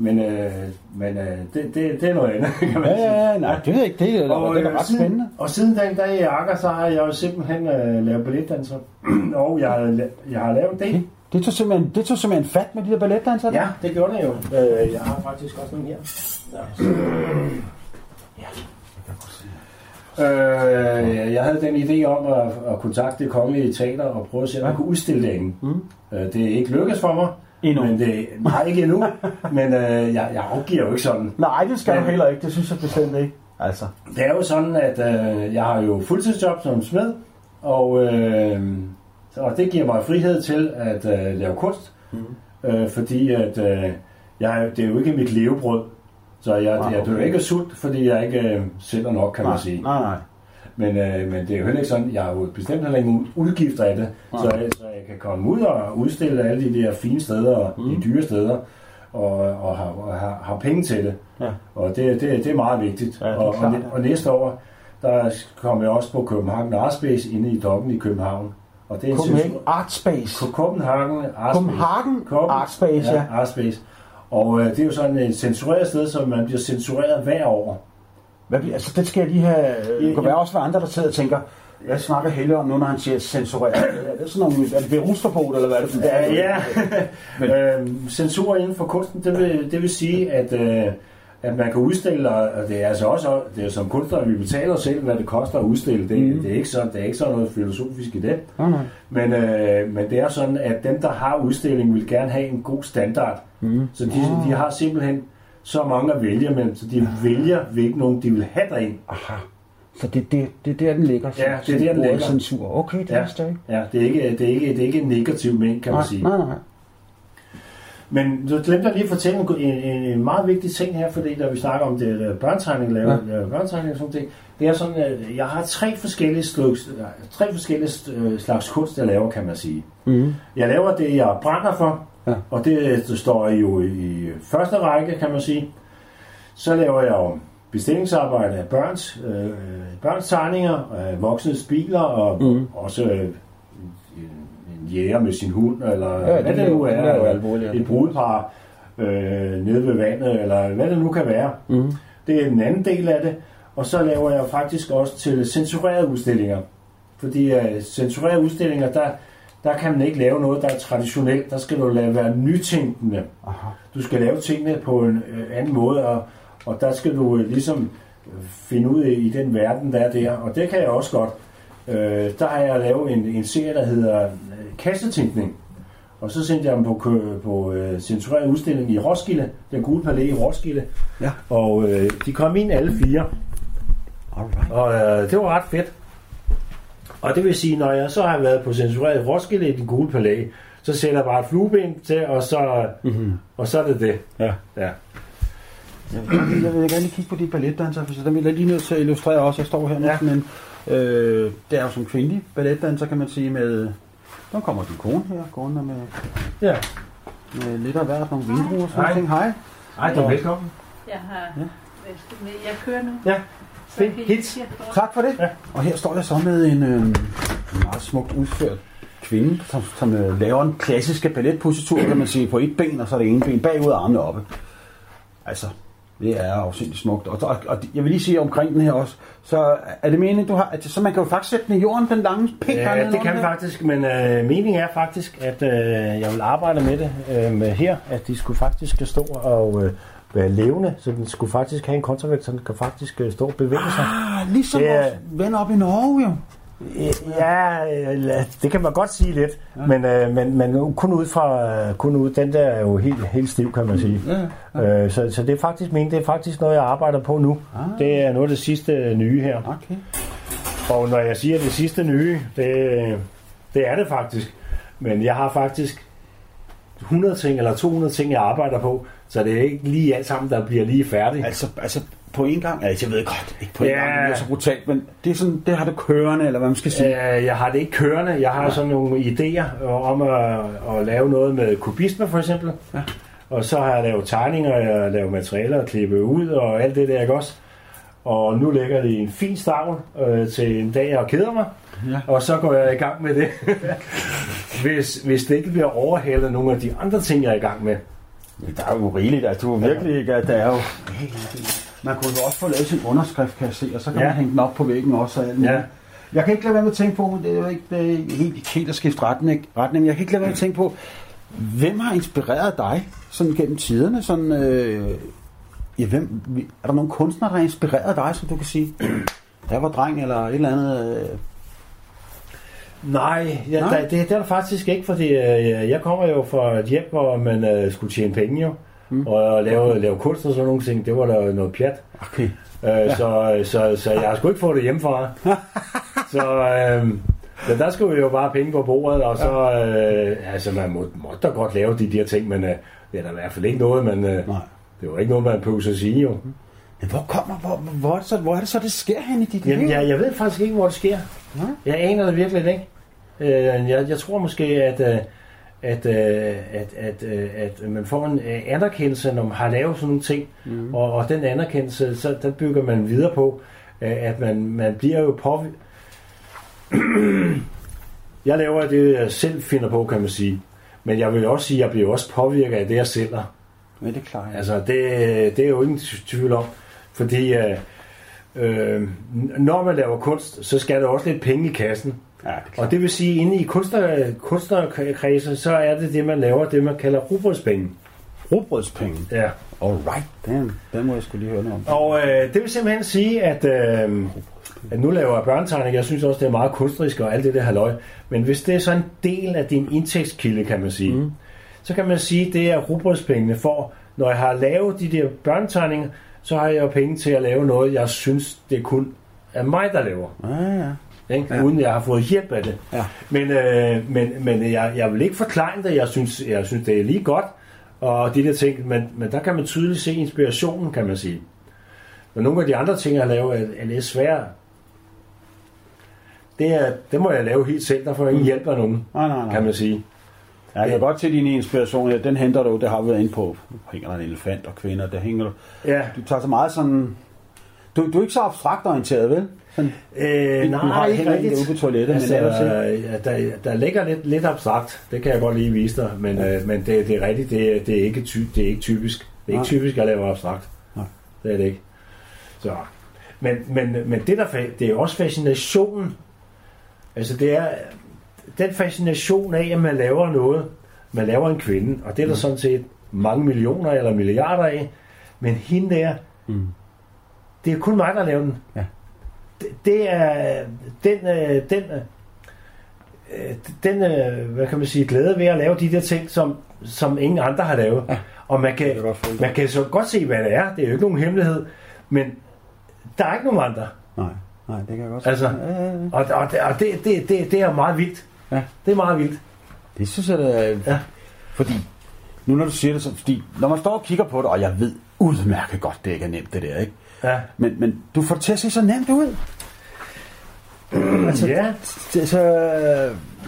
men, øh, men øh, det, det, det er noget andet, kan man ja, sige. Ja, ja, nej, det er ikke det. Er, og, det er øh, ret siden, spændende. Og siden den dag i Akker, så har jeg jo simpelthen øh, lavet balletdanser. og jeg, har, jeg har lavet det. Okay. Det tog, simpelthen, det tog simpelthen fat med de der balletdanser? Ja, det gjorde det jo. Øh, jeg har faktisk også nogle her. Ja, ja. Øh, jeg havde den idé om at, at kontakte det kongelige teater og prøve at se, om jeg kunne udstille det. Mm. Øh, det er ikke lykkedes for mig. Endnu. Men det, nej, ikke endnu. men øh, jeg, jeg afgiver jo ikke sådan. Nej, det skal men, du heller ikke. Det synes jeg bestemt ikke. Altså. Det er jo sådan, at øh, jeg har jo fuldtidsjob som smed, og, øh, og det giver mig frihed til at øh, lave kunst, mm. øh, fordi at, øh, jeg, det er jo ikke mit levebrød. Så jeg, ah, okay. jeg dør ikke sult, fordi jeg ikke øh, sælger nok, kan nej, man sige. Nej, nej. Men, øh, men det er jo heller ikke sådan, jeg har jo bestemt heller ikke udgifter af det, nej. så, jeg, så jeg kan komme ud og udstille alle de der fine steder, og mm. de dyre steder, og, og, har, og har, har penge til det. Ja. Og det, det, det er meget vigtigt. Ja, er og, og, og næste år, der kommer jeg også på København Art Space inde i Dokken i København. Og det er Copenhagen Art Space. Copenhagen Art Space. Copenhagen Art Space, ja. Art Space. Og øh, det er jo sådan et censureret sted, så man bliver censureret hver år. Hvad altså, det skal jeg lige have... Det kan være også for andre, der sidder og tænker, jeg snakker heller om nu, når han siger censureret. Er det sådan nogle, er det virusforbud, eller hvad er det? For ja, ja. Men, øh, censur inden for kunsten, det vil, det vil sige, at, øh, at man kan udstille, og det er altså også, det er som kunstner, vi betaler selv, hvad det koster at udstille. Det, mm. det, er, ikke sådan, det er ikke sådan noget filosofisk i det. Mm. Men, øh, men det er sådan, at dem, der har udstillingen, vil gerne have en god standard. Mm. Så de, de har simpelthen så mange at vælge mellem, så de vælger, hvilken nogen de vil have derind. Aha. Så det, det, det er der, den ligger? Ja, det er der, den ligger. Censur. Okay, det ja. er stærkt. Ja, det er ikke, det er ikke, det er ikke en negativ mængde, kan nej, man sige. Nej, nej. Men du glemte jeg lige at fortælle en, en, en meget vigtig ting her, fordi da vi snakker om det, det børnetegning, laver, ja. børnetegning og sådan ting, det er sådan, at jeg har tre forskellige slags, tre forskellige øh, slags kunst, jeg laver, kan man sige. Mm. Jeg laver det, jeg brænder for, ja. og det, det står jo i første række, kan man sige. Så laver jeg jo bestillingsarbejde af børns, øh, børns tegninger, af voksnes biler, og mm. også øh, en jæger med sin hund, eller ja, hvad det, det nu er, det er eller et brudepar øh, nede ved vandet, eller hvad det nu kan være. Mm. Det er den anden del af det. Og så laver jeg faktisk også til censurerede udstillinger. Fordi uh, censurerede udstillinger, der, der kan man ikke lave noget, der er traditionelt. Der skal du lave være nytænkende. Aha. Du skal lave tingene på en uh, anden måde, og, og der skal du uh, ligesom finde ud af i den verden, der er der. Og det kan jeg også godt. Uh, der har jeg lavet en, en serie, der hedder uh, Kastetænkning. Og så sendte jeg dem på, på uh, censureret udstilling i Roskilde, den gule palæ i Roskilde. Ja. Og uh, de kom ind alle fire. Alright. Og uh, det var ret fedt. Og det vil sige, når jeg så har været på censureret Roskilde i den gule palæ, så sætter jeg bare et flueben til, og så, mm-hmm. og så er det det. Ja. ja. Jeg vil, jeg vil gerne lige kigge på de balletdanser, for så der vil jeg lige nødt til at illustrere også. Jeg står her ja. men øh, det er jo som kvindelig balletdanser, kan man sige, med... Nu kommer din kone her, gående med, ja. med lidt af hvert, nogle vindruer og sådan ting. Hej. Hej, du er velkommen. Jeg har ja. med. Jeg kører nu. Ja, I Hits. Tak for det. Ja. Og her står jeg så med en, øh, meget smukt udført kvinde, som, som øh, laver en klassisk balletpositur, kan man sige, på et ben, og så er det ene ben bagud og armene oppe. Altså, det er afsindigt smukt. Og, og, og jeg vil lige sige omkring den her også, så er det meningen, du har, at, så man kan jo faktisk sætte den i jorden, den lange pænt Ja, det kan man faktisk, men øh, meningen er faktisk, at øh, jeg vil arbejde med det øh, med her, at de skulle faktisk stå og øh, være levende, så den skulle faktisk have en kontravægt, så den kan faktisk øh, stå og bevæge sig. Ah, ligesom Det vores ven op i Norge, jo. Ja, det kan man godt sige lidt, ja. men, øh, men, men kun ud fra, kun ud, den der er jo helt, helt stiv, kan man sige. Ja, Øh, så, så det er faktisk meningen, det er faktisk noget, jeg arbejder på nu. Ah. Det er noget af det sidste nye her. Okay. Og når jeg siger det sidste nye, det, det er det faktisk. Men jeg har faktisk 100 ting eller 200 ting, jeg arbejder på, så det er ikke lige alt sammen, der bliver lige færdigt. Altså, altså på en gang, altså jeg ved godt, ikke på en Ja. gang, det bliver så brutalt, men det er sådan, det har du kørende, eller hvad man skal sige. Øh, Jeg har det ikke kørende. Jeg har sådan nogle idéer om at, at lave noget med kubisme for eksempel. Ja. Og så har jeg lavet tegninger, jeg har lavet materialer klippe ud og alt det der, ikke også? Og nu ligger det i en fin stavl øh, til en dag, jeg keder mig. Ja. Og så går jeg i gang med det. hvis, hvis det ikke bliver overhalet nogle af de andre ting, jeg er i gang med. Ja, der er jo rigeligt, altså du er virkelig ikke, at der er jo... Man kunne jo også få lavet sin underskrift, kan jeg se, og så kan ja. Man hænge den op på væggen også. Og alt. Ja. Jeg kan ikke lade være med at tænke på, det er jo ikke det er helt, helt at skifte retning, retning, men jeg kan ikke lade være med at tænke på, hvem har inspireret dig sådan gennem tiderne? Sådan, øh, ja, hvem, er der nogle kunstnere, der har inspireret dig, som du kan sige, jeg var dreng eller et eller andet? Øh, Nej, ja, Nej? Der, det, det er der faktisk ikke, fordi øh, jeg kommer jo fra et hjem, hvor man øh, skulle tjene penge jo. Mm. Og lave, lave kunst og sådan nogle ting, det var der noget pjat. okay. Øh, ja. så, så, så jeg har sgu ikke fået det hjemmefra. så øh, ja, der skulle jo bare penge på bordet, og så, øh, altså man må, måtte da godt lave de der ting, men øh, det er da i hvert fald ikke noget, man, øh, Nej. det var ikke noget, man behøver at sige jo. Men hvor kommer, hvor, hvor, er det så, hvor er det så, det sker hen i dit liv? Jamen, jeg, jeg ved faktisk ikke, hvor det sker. Nej. Jeg aner det virkelig ikke. Øh, jeg, jeg tror måske, at, øh, at, øh, at, at, øh, at man får en øh, anerkendelse, når man har lavet sådan nogle ting. Mm. Og, og den anerkendelse, så den bygger man videre på, øh, at man, man bliver jo påvirket. jeg laver det, jeg selv finder på, kan man sige. Men jeg vil også sige, at jeg bliver også påvirket af det, jeg sælger. Men det er klart. Altså, det, det er jo ingen tvivl om. Fordi øh, øh, når man laver kunst, så skal der også lidt penge i kassen. Ja, det. Og det vil sige, at inde i kunstner, kunstnerkredse, så er det det, man laver, det man kalder rugbrødspenge. Rugbrødspenge. Ja. Alright, den, den må jeg skulle lige høre noget om. Og øh, det vil simpelthen sige, at, øh, at nu laver jeg børnetegning. Jeg synes også, det er meget kunstnerisk og alt det der halløj. Men hvis det er så en del af din indtægtskilde, kan man sige, mm. så kan man sige, at det er rugbrødspengene for, når jeg har lavet de der børnetegninger, så har jeg jo penge til at lave noget, jeg synes, det kun er mig, der laver. Ja, ja. Ikke? Ja. Uden jeg har fået hjælp af det. Ja. Men, øh, men, men jeg, jeg vil ikke forklare det. Jeg synes, jeg synes, det er lige godt. Og de der ting, men, men der kan man tydeligt se inspirationen, kan man sige. Men nogle af de andre ting, jeg laver, er, er lidt svære. Det, er, det må jeg lave helt selv. Der får jeg ingen hjælp af nogen, Nej, nej, nej. kan man sige. Ja, jeg kan godt til din inspiration her. Den henter du, det har vi været inde på. Hænger der en elefant og kvinder, der hænger du. Ja. Du tager så meget sådan... Du, du er ikke så abstrakt orienteret, vel? Sådan, Øh, Du nej, har ikke rigtigt. ude på toilettet, men altså, ellers ja, der, der ligger lidt, lidt abstrakt. Det kan jeg godt lige vise dig. Men, øh, men det, det er rigtigt. Det, det, er ikke ty, det er ikke typisk. Det er ikke Nej. typisk at lave abstrakt. Nej. Det er det ikke. Så. Men, men, men det, der, det er også fascinationen. Altså det er den fascination af, at man laver noget. Man laver en kvinde, og det er der Mm. sådan set mange millioner eller milliarder af. Men hende der, Mm. det er kun mig, der laver den. Ja. Det, det er den, øh, den, øh, den øh, hvad kan man sige, glæde ved at lave de der ting, som, som ingen andre har lavet. Ja. Og man kan man kan så godt se, hvad det er. Det er jo ikke nogen hemmelighed. Men der er ikke nogen andre. Nej, nej, det kan jeg godt Altså, ja, ja. Og, og, det, og det, det, det, det er meget vildt. Ja. Det er meget vildt. Det synes jeg, det er... Ja. Fordi, nu når du siger det, så, fordi når man står og kigger på det, og jeg ved udmærket godt, det ikke er nemt, det der, ikke? Ja. Men, men du får det til at se så nemt ud. altså, Ja. det, så,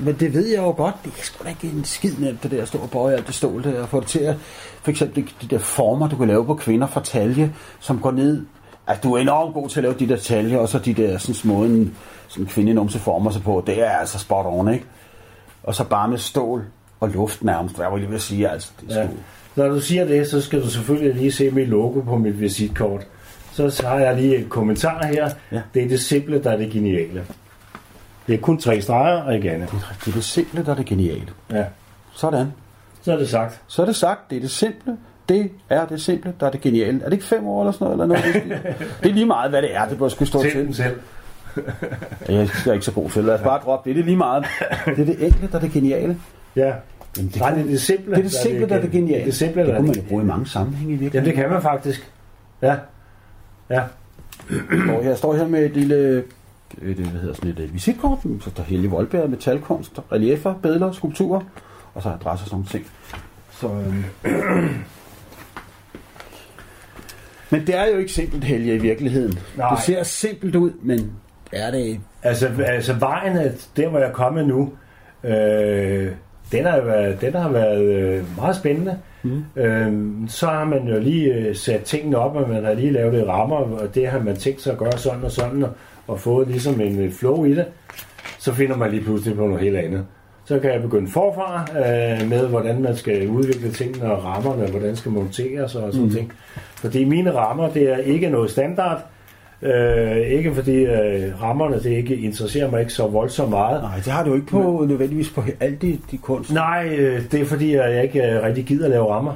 men det ved jeg jo godt. Det er sgu da ikke en skid nemt, det der store bøje alt det stål der. Og få det til at, for eksempel de, de der former, du kan lave på kvinder fra talje, som går ned. Altså, du er enormt god til at lave de der talje, og så de der sådan små, en, sådan kvindenumse former sig på. Det er altså spot on, ikke? Og så bare med stål og luft nærmest, hvad jeg var lige ved at sige, altså. Det Ja. sgu, Når du siger det, så skal du selvfølgelig lige se mit logo på mit visitkort. Så har jeg lige et kommentar her. Ja. Det er det simple, der er det geniale. Det er kun tre streger og ikke andet. det er det simple, der er det geniale. Ja. Sådan. Så er det sagt. Så er det sagt, det er det simple, det er det simple, der er det geniale. Er det ikke fem år eller sådan noget? Eller noget? det er lige meget, hvad det er, det bør skulle stå Til selv. Jeg er ikke så god til. Lad os bare droppe det. Det er lige meget. Det er det enkle, der er det geniale. Ja. Jamen, Nej, det er det simple. det er det simple, der er det geniale. Det simple, der det er kunne man det jo bruge i mange sammenhænge i Jamen, virkeligheden. det kan man faktisk. Ja. Ja. står her, jeg står her med et lille et, hvad hedder sådan et øh, visitkort, så der Helge Voldberg, metalkunst, reliefer, billeder, skulpturer, og så adresser og sådan nogle ting. Så, øhm. Men det er jo ikke simpelt, Helge, i virkeligheden. Nej. Det ser simpelt ud, men er det... Altså, altså vejen, at der hvor jeg er kommet nu, øh, den, har været, den har været øh, meget spændende. Mm. Øh, så har man jo lige øh, sat tingene op, og man har lige lavet det rammer, og det har man tænkt sig at gøre sådan og sådan, og, og fået ligesom en flow i det. Så finder man lige pludselig på noget helt andet. Så kan jeg begynde forfra øh, med, hvordan man skal udvikle tingene og rammerne, og hvordan skal monteres og sådan mm. ting. Fordi mine rammer, det er ikke noget standard. Øh, ikke fordi øh, rammerne, det ikke interesserer mig ikke så voldsomt meget. Nej, det har du ikke på, nødvendigvis på alle de, de kunst. Nej, øh, det er fordi, jeg ikke øh, rigtig gider at lave rammer.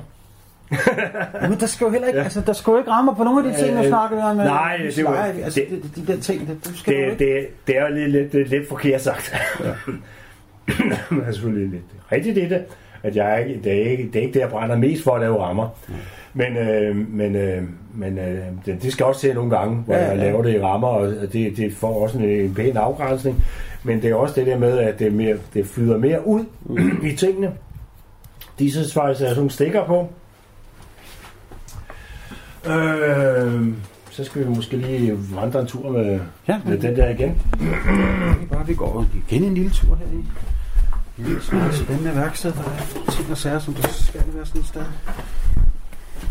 Men der skal jo heller ikke, ja. altså, der skal jo ikke rammer på nogle af de ting, du Øh, snakker om. øh, nej, det var- altså, det- det, de, de der ting, det, du skal Det, ikke. det, det er jo lidt, lidt, lidt, lidt forkert sagt. Ja. Men selvfølgelig lidt rigtigt det, at jeg er ikke, det, er ikke, det er ikke det, jeg brænder mest for at lave rammer. Men, øh, men, øh, men øh, det, det skal også til nogle gange, hvor Ja, jeg laver det i rammer, og det, det får også en, en pæn afgrænsning. Men det er også det der med, at det, er mere, det flyder mere ud i tingene. Disse svejser er sådan nogle stikker på. Øh, så skal vi måske lige vandre en tur med, Ja, med den der igen. Bare vi går igen en lille tur her i. Det er et spændende værksted, der er ting og sager, som der skal være sådan et sted.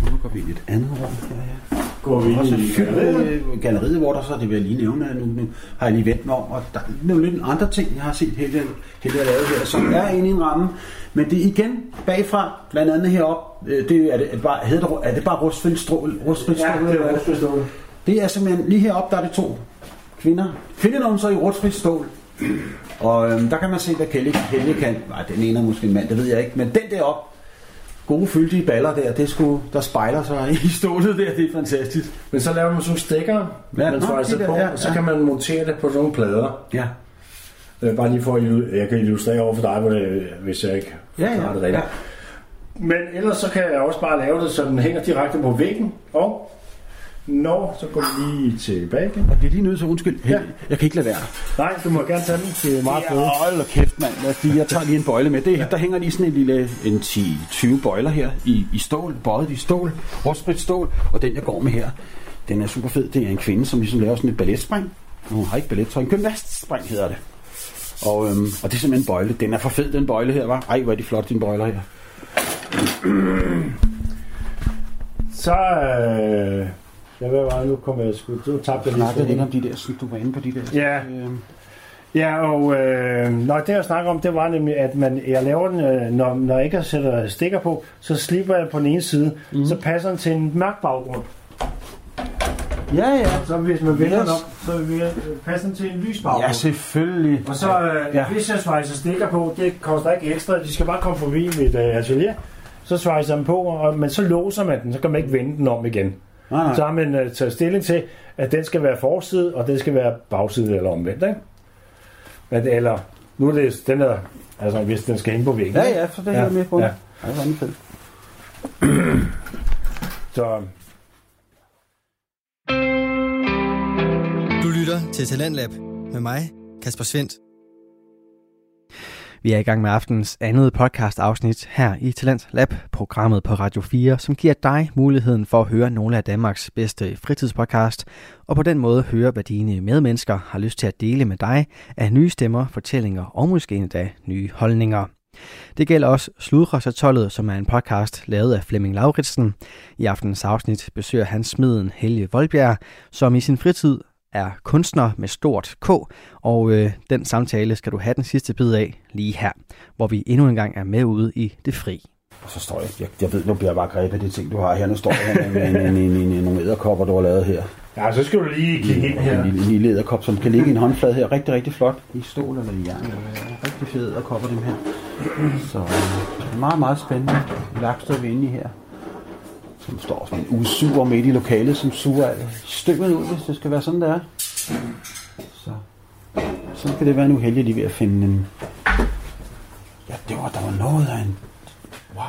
Nu går vi ind i et andet rum her, ja. Går vi ind i galleriet? galleriet, hvor der så, det vil jeg lige nævne, at nu, nu har jeg lige vendt mig om, og der er nogle lidt andre ting, jeg har set helt helt lavet her, som er inde i en ramme. Men det er igen bagfra, blandt andet heroppe, øh, det er, det, er, det bare, hedder det, er det bare? Rustfrit Ja, det er rustbestående. Det er simpelthen, lige heroppe, der er det to kvinder. Kvindenumser i rustfrit stål. Og øhm, der kan man se, hvad Kelly, Helge kan. Nej, den ene er måske en mand, det ved jeg ikke. Men den deroppe, gode fyldige baller der, det skulle, der spejler sig i stålet der, det er fantastisk. Men så laver man sådan stikker, Ja, ja, man svejser der, på, ja, og så ja. kan man montere det på sådan nogle plader. Ja. Øh, bare lige for at jeg kan illustrere over for dig, hvor det, hvis jeg ikke Ja, ja. det rigtigt. Men ellers så kan jeg også bare lave det, så den hænger direkte på væggen. Og når, så går vi lige tilbage igen. Jeg bliver lige nødt til at undskylde. Ja. Jeg kan ikke lade være. Nej, du må gerne tage den. Er meget Ja, fedt. hold da kæft, mand. Os lige, jeg tager lige en bøjle med. Det, der hænger lige sådan en lille en 10-20 bøjler her i, i stål, bøjet i stål, rustfrit stål. Og den, jeg går med her, den er super fed. Det er en kvinde, som ligesom laver sådan et balletspring. Hun har ikke ballet, en gymnastspring hedder det. Og, øhm, og det er simpelthen en bøjle. Den er for fed, den bøjle her, var. Ej, hvor er de flotte, dine bøjler her. Så, øh, ja, hvad var det nu? Kom jeg sgu, du tabte jeg snakkede lidt om de der, som du var inde på de der. Ja. Øhm, Ja, og øh, når det jeg snakker om, det var nemlig, at man, jeg laver den, øh, når, når jeg ikke sætter stikker på, så slipper jeg på den ene side, mm. så passer den til en mørk baggrund. ja, ja. Så hvis man vender den op, så vil jeg, øh, passer den til en lys baggrund. Ja, selvfølgelig. Og så, øh, Ja. hvis jeg svejser stikker på, det koster ikke ekstra, de skal bare komme forbi mit øh, atelier, så svejser man på, og, men så låser man den, så kan man ikke vende den om igen. Nej, nej. Så har man øh, taget stilling til, at den skal være forside, og den skal være bagside eller omvendt, ikke? Men, eller, nu er det den der, altså hvis den skal hænge på væggen. Ja, ja, så det er jeg med på. Ja. Ja, det. Så Du lytter til Talentlab med mig, Kasper Svendt. Vi er i gang med aftens andet podcast afsnit her i Talent Lab, programmet på Radio 4, som giver dig muligheden for at høre nogle af Danmarks bedste fritidspodcast, og på den måde høre, hvad dine medmennesker har lyst til at dele med dig af nye stemmer, fortællinger og måske endda nye holdninger. Det gælder også Sludrøsatollet, som er en podcast lavet af Flemming Lauritsen. I aftenens afsnit besøger han smeden Helge Voldbjerg, som i sin fritid er kunstner med stort K, og øh, den samtale skal du have den sidste bid af lige her, hvor vi endnu en gang er med ude i det fri. Og så står jeg, jeg, jeg ved, nu bliver jeg bare grebet af de ting, du har her. Nu står jeg med, med, med, med, med, nogle æderkopper, du har lavet her. Ja, så skal du lige kigge ind her. En lille, lille æderkop, som kan ligge i en håndflade her. Rigtig, rigtig flot. I stål eller i jern. Rigtig fede æderkopper, dem her. Så øh, meget, meget spændende. Lakstød vi inde i her. Som står sådan en usuger midt i lokalet, som suger alt støvet ud, hvis det skal være sådan, det er. Så, så kan det være nu heldig lige ved at finde en... Ja, det var, der var noget af en... Wow.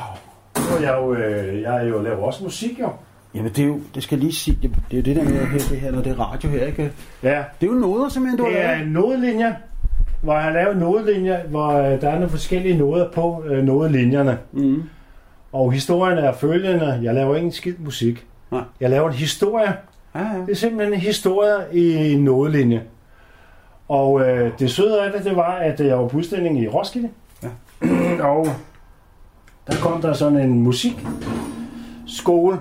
Nu er jeg jo, øh, jeg er jo laver også musik, jo. Jamen det er jo, det skal jeg lige sige, det, det er jo det der med her, det her, når det er radio her, ikke? Ja, Det er jo noder simpelthen, du har det er lavet. en nodelinje, hvor jeg har lavet nodelinjer, hvor øh, der er nogle forskellige noder på øh, nodelinjerne. Mm. Og historien er følgende. Jeg laver ikke en skid musik. Nej. Jeg laver en historie. Ja, ja. Det er simpelthen en historie i en nodelinje. Og øh, det søde af det, det var, at jeg var på udstilling i Roskilde. Ja. og der kom der sådan en musikskole.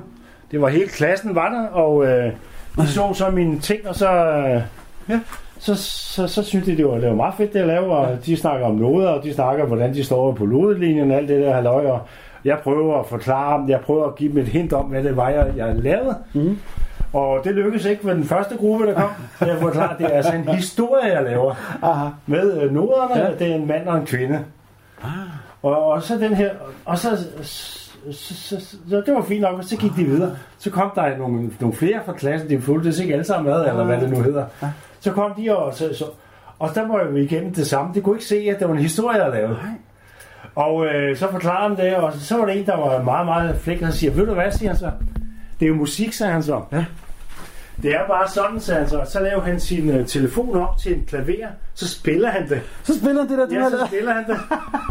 Det var hele klassen var der, og øh, de så så mine ting, og så, øh, Ja. så, så, så syntes de, det var, det var meget fedt, det jeg lavede, og de snakker om noder, og de snakker, hvordan de står på nodelinjen og alt det der halløj, og jeg prøver at forklare dem, jeg prøver at give dem et hint om, hvad det var, jeg, jeg lavede. Mm. Og det lykkedes ikke med den første gruppe, der kom. Jeg forklarer, det er altså en historie, jeg laver. Aha. Med øh, noderne, Ja. det er en mand og en kvinde. Ah. Og, og så den her, og så, så, så, så, det var fint nok, og så gik de videre. Så kom der nogle, nogle flere fra klassen, de fulgte det ikke alle sammen med, eller hvad det nu hedder. Ja. Så kom de, og, så, så, og der var vi igennem det samme. De kunne ikke se, at det var en historie, jeg lavede. Nej. Og øh, så forklarer han det, og så var der en, der var meget, meget flæk, og så siger, ved du hvad, siger han så? Det er jo musik, sagde han så. Ja. Det er bare sådan, sagde han så. Så laver han sin uh, telefon op til en klaver, så spiller han det. Så spiller han det der, du Ja, så spiller han det.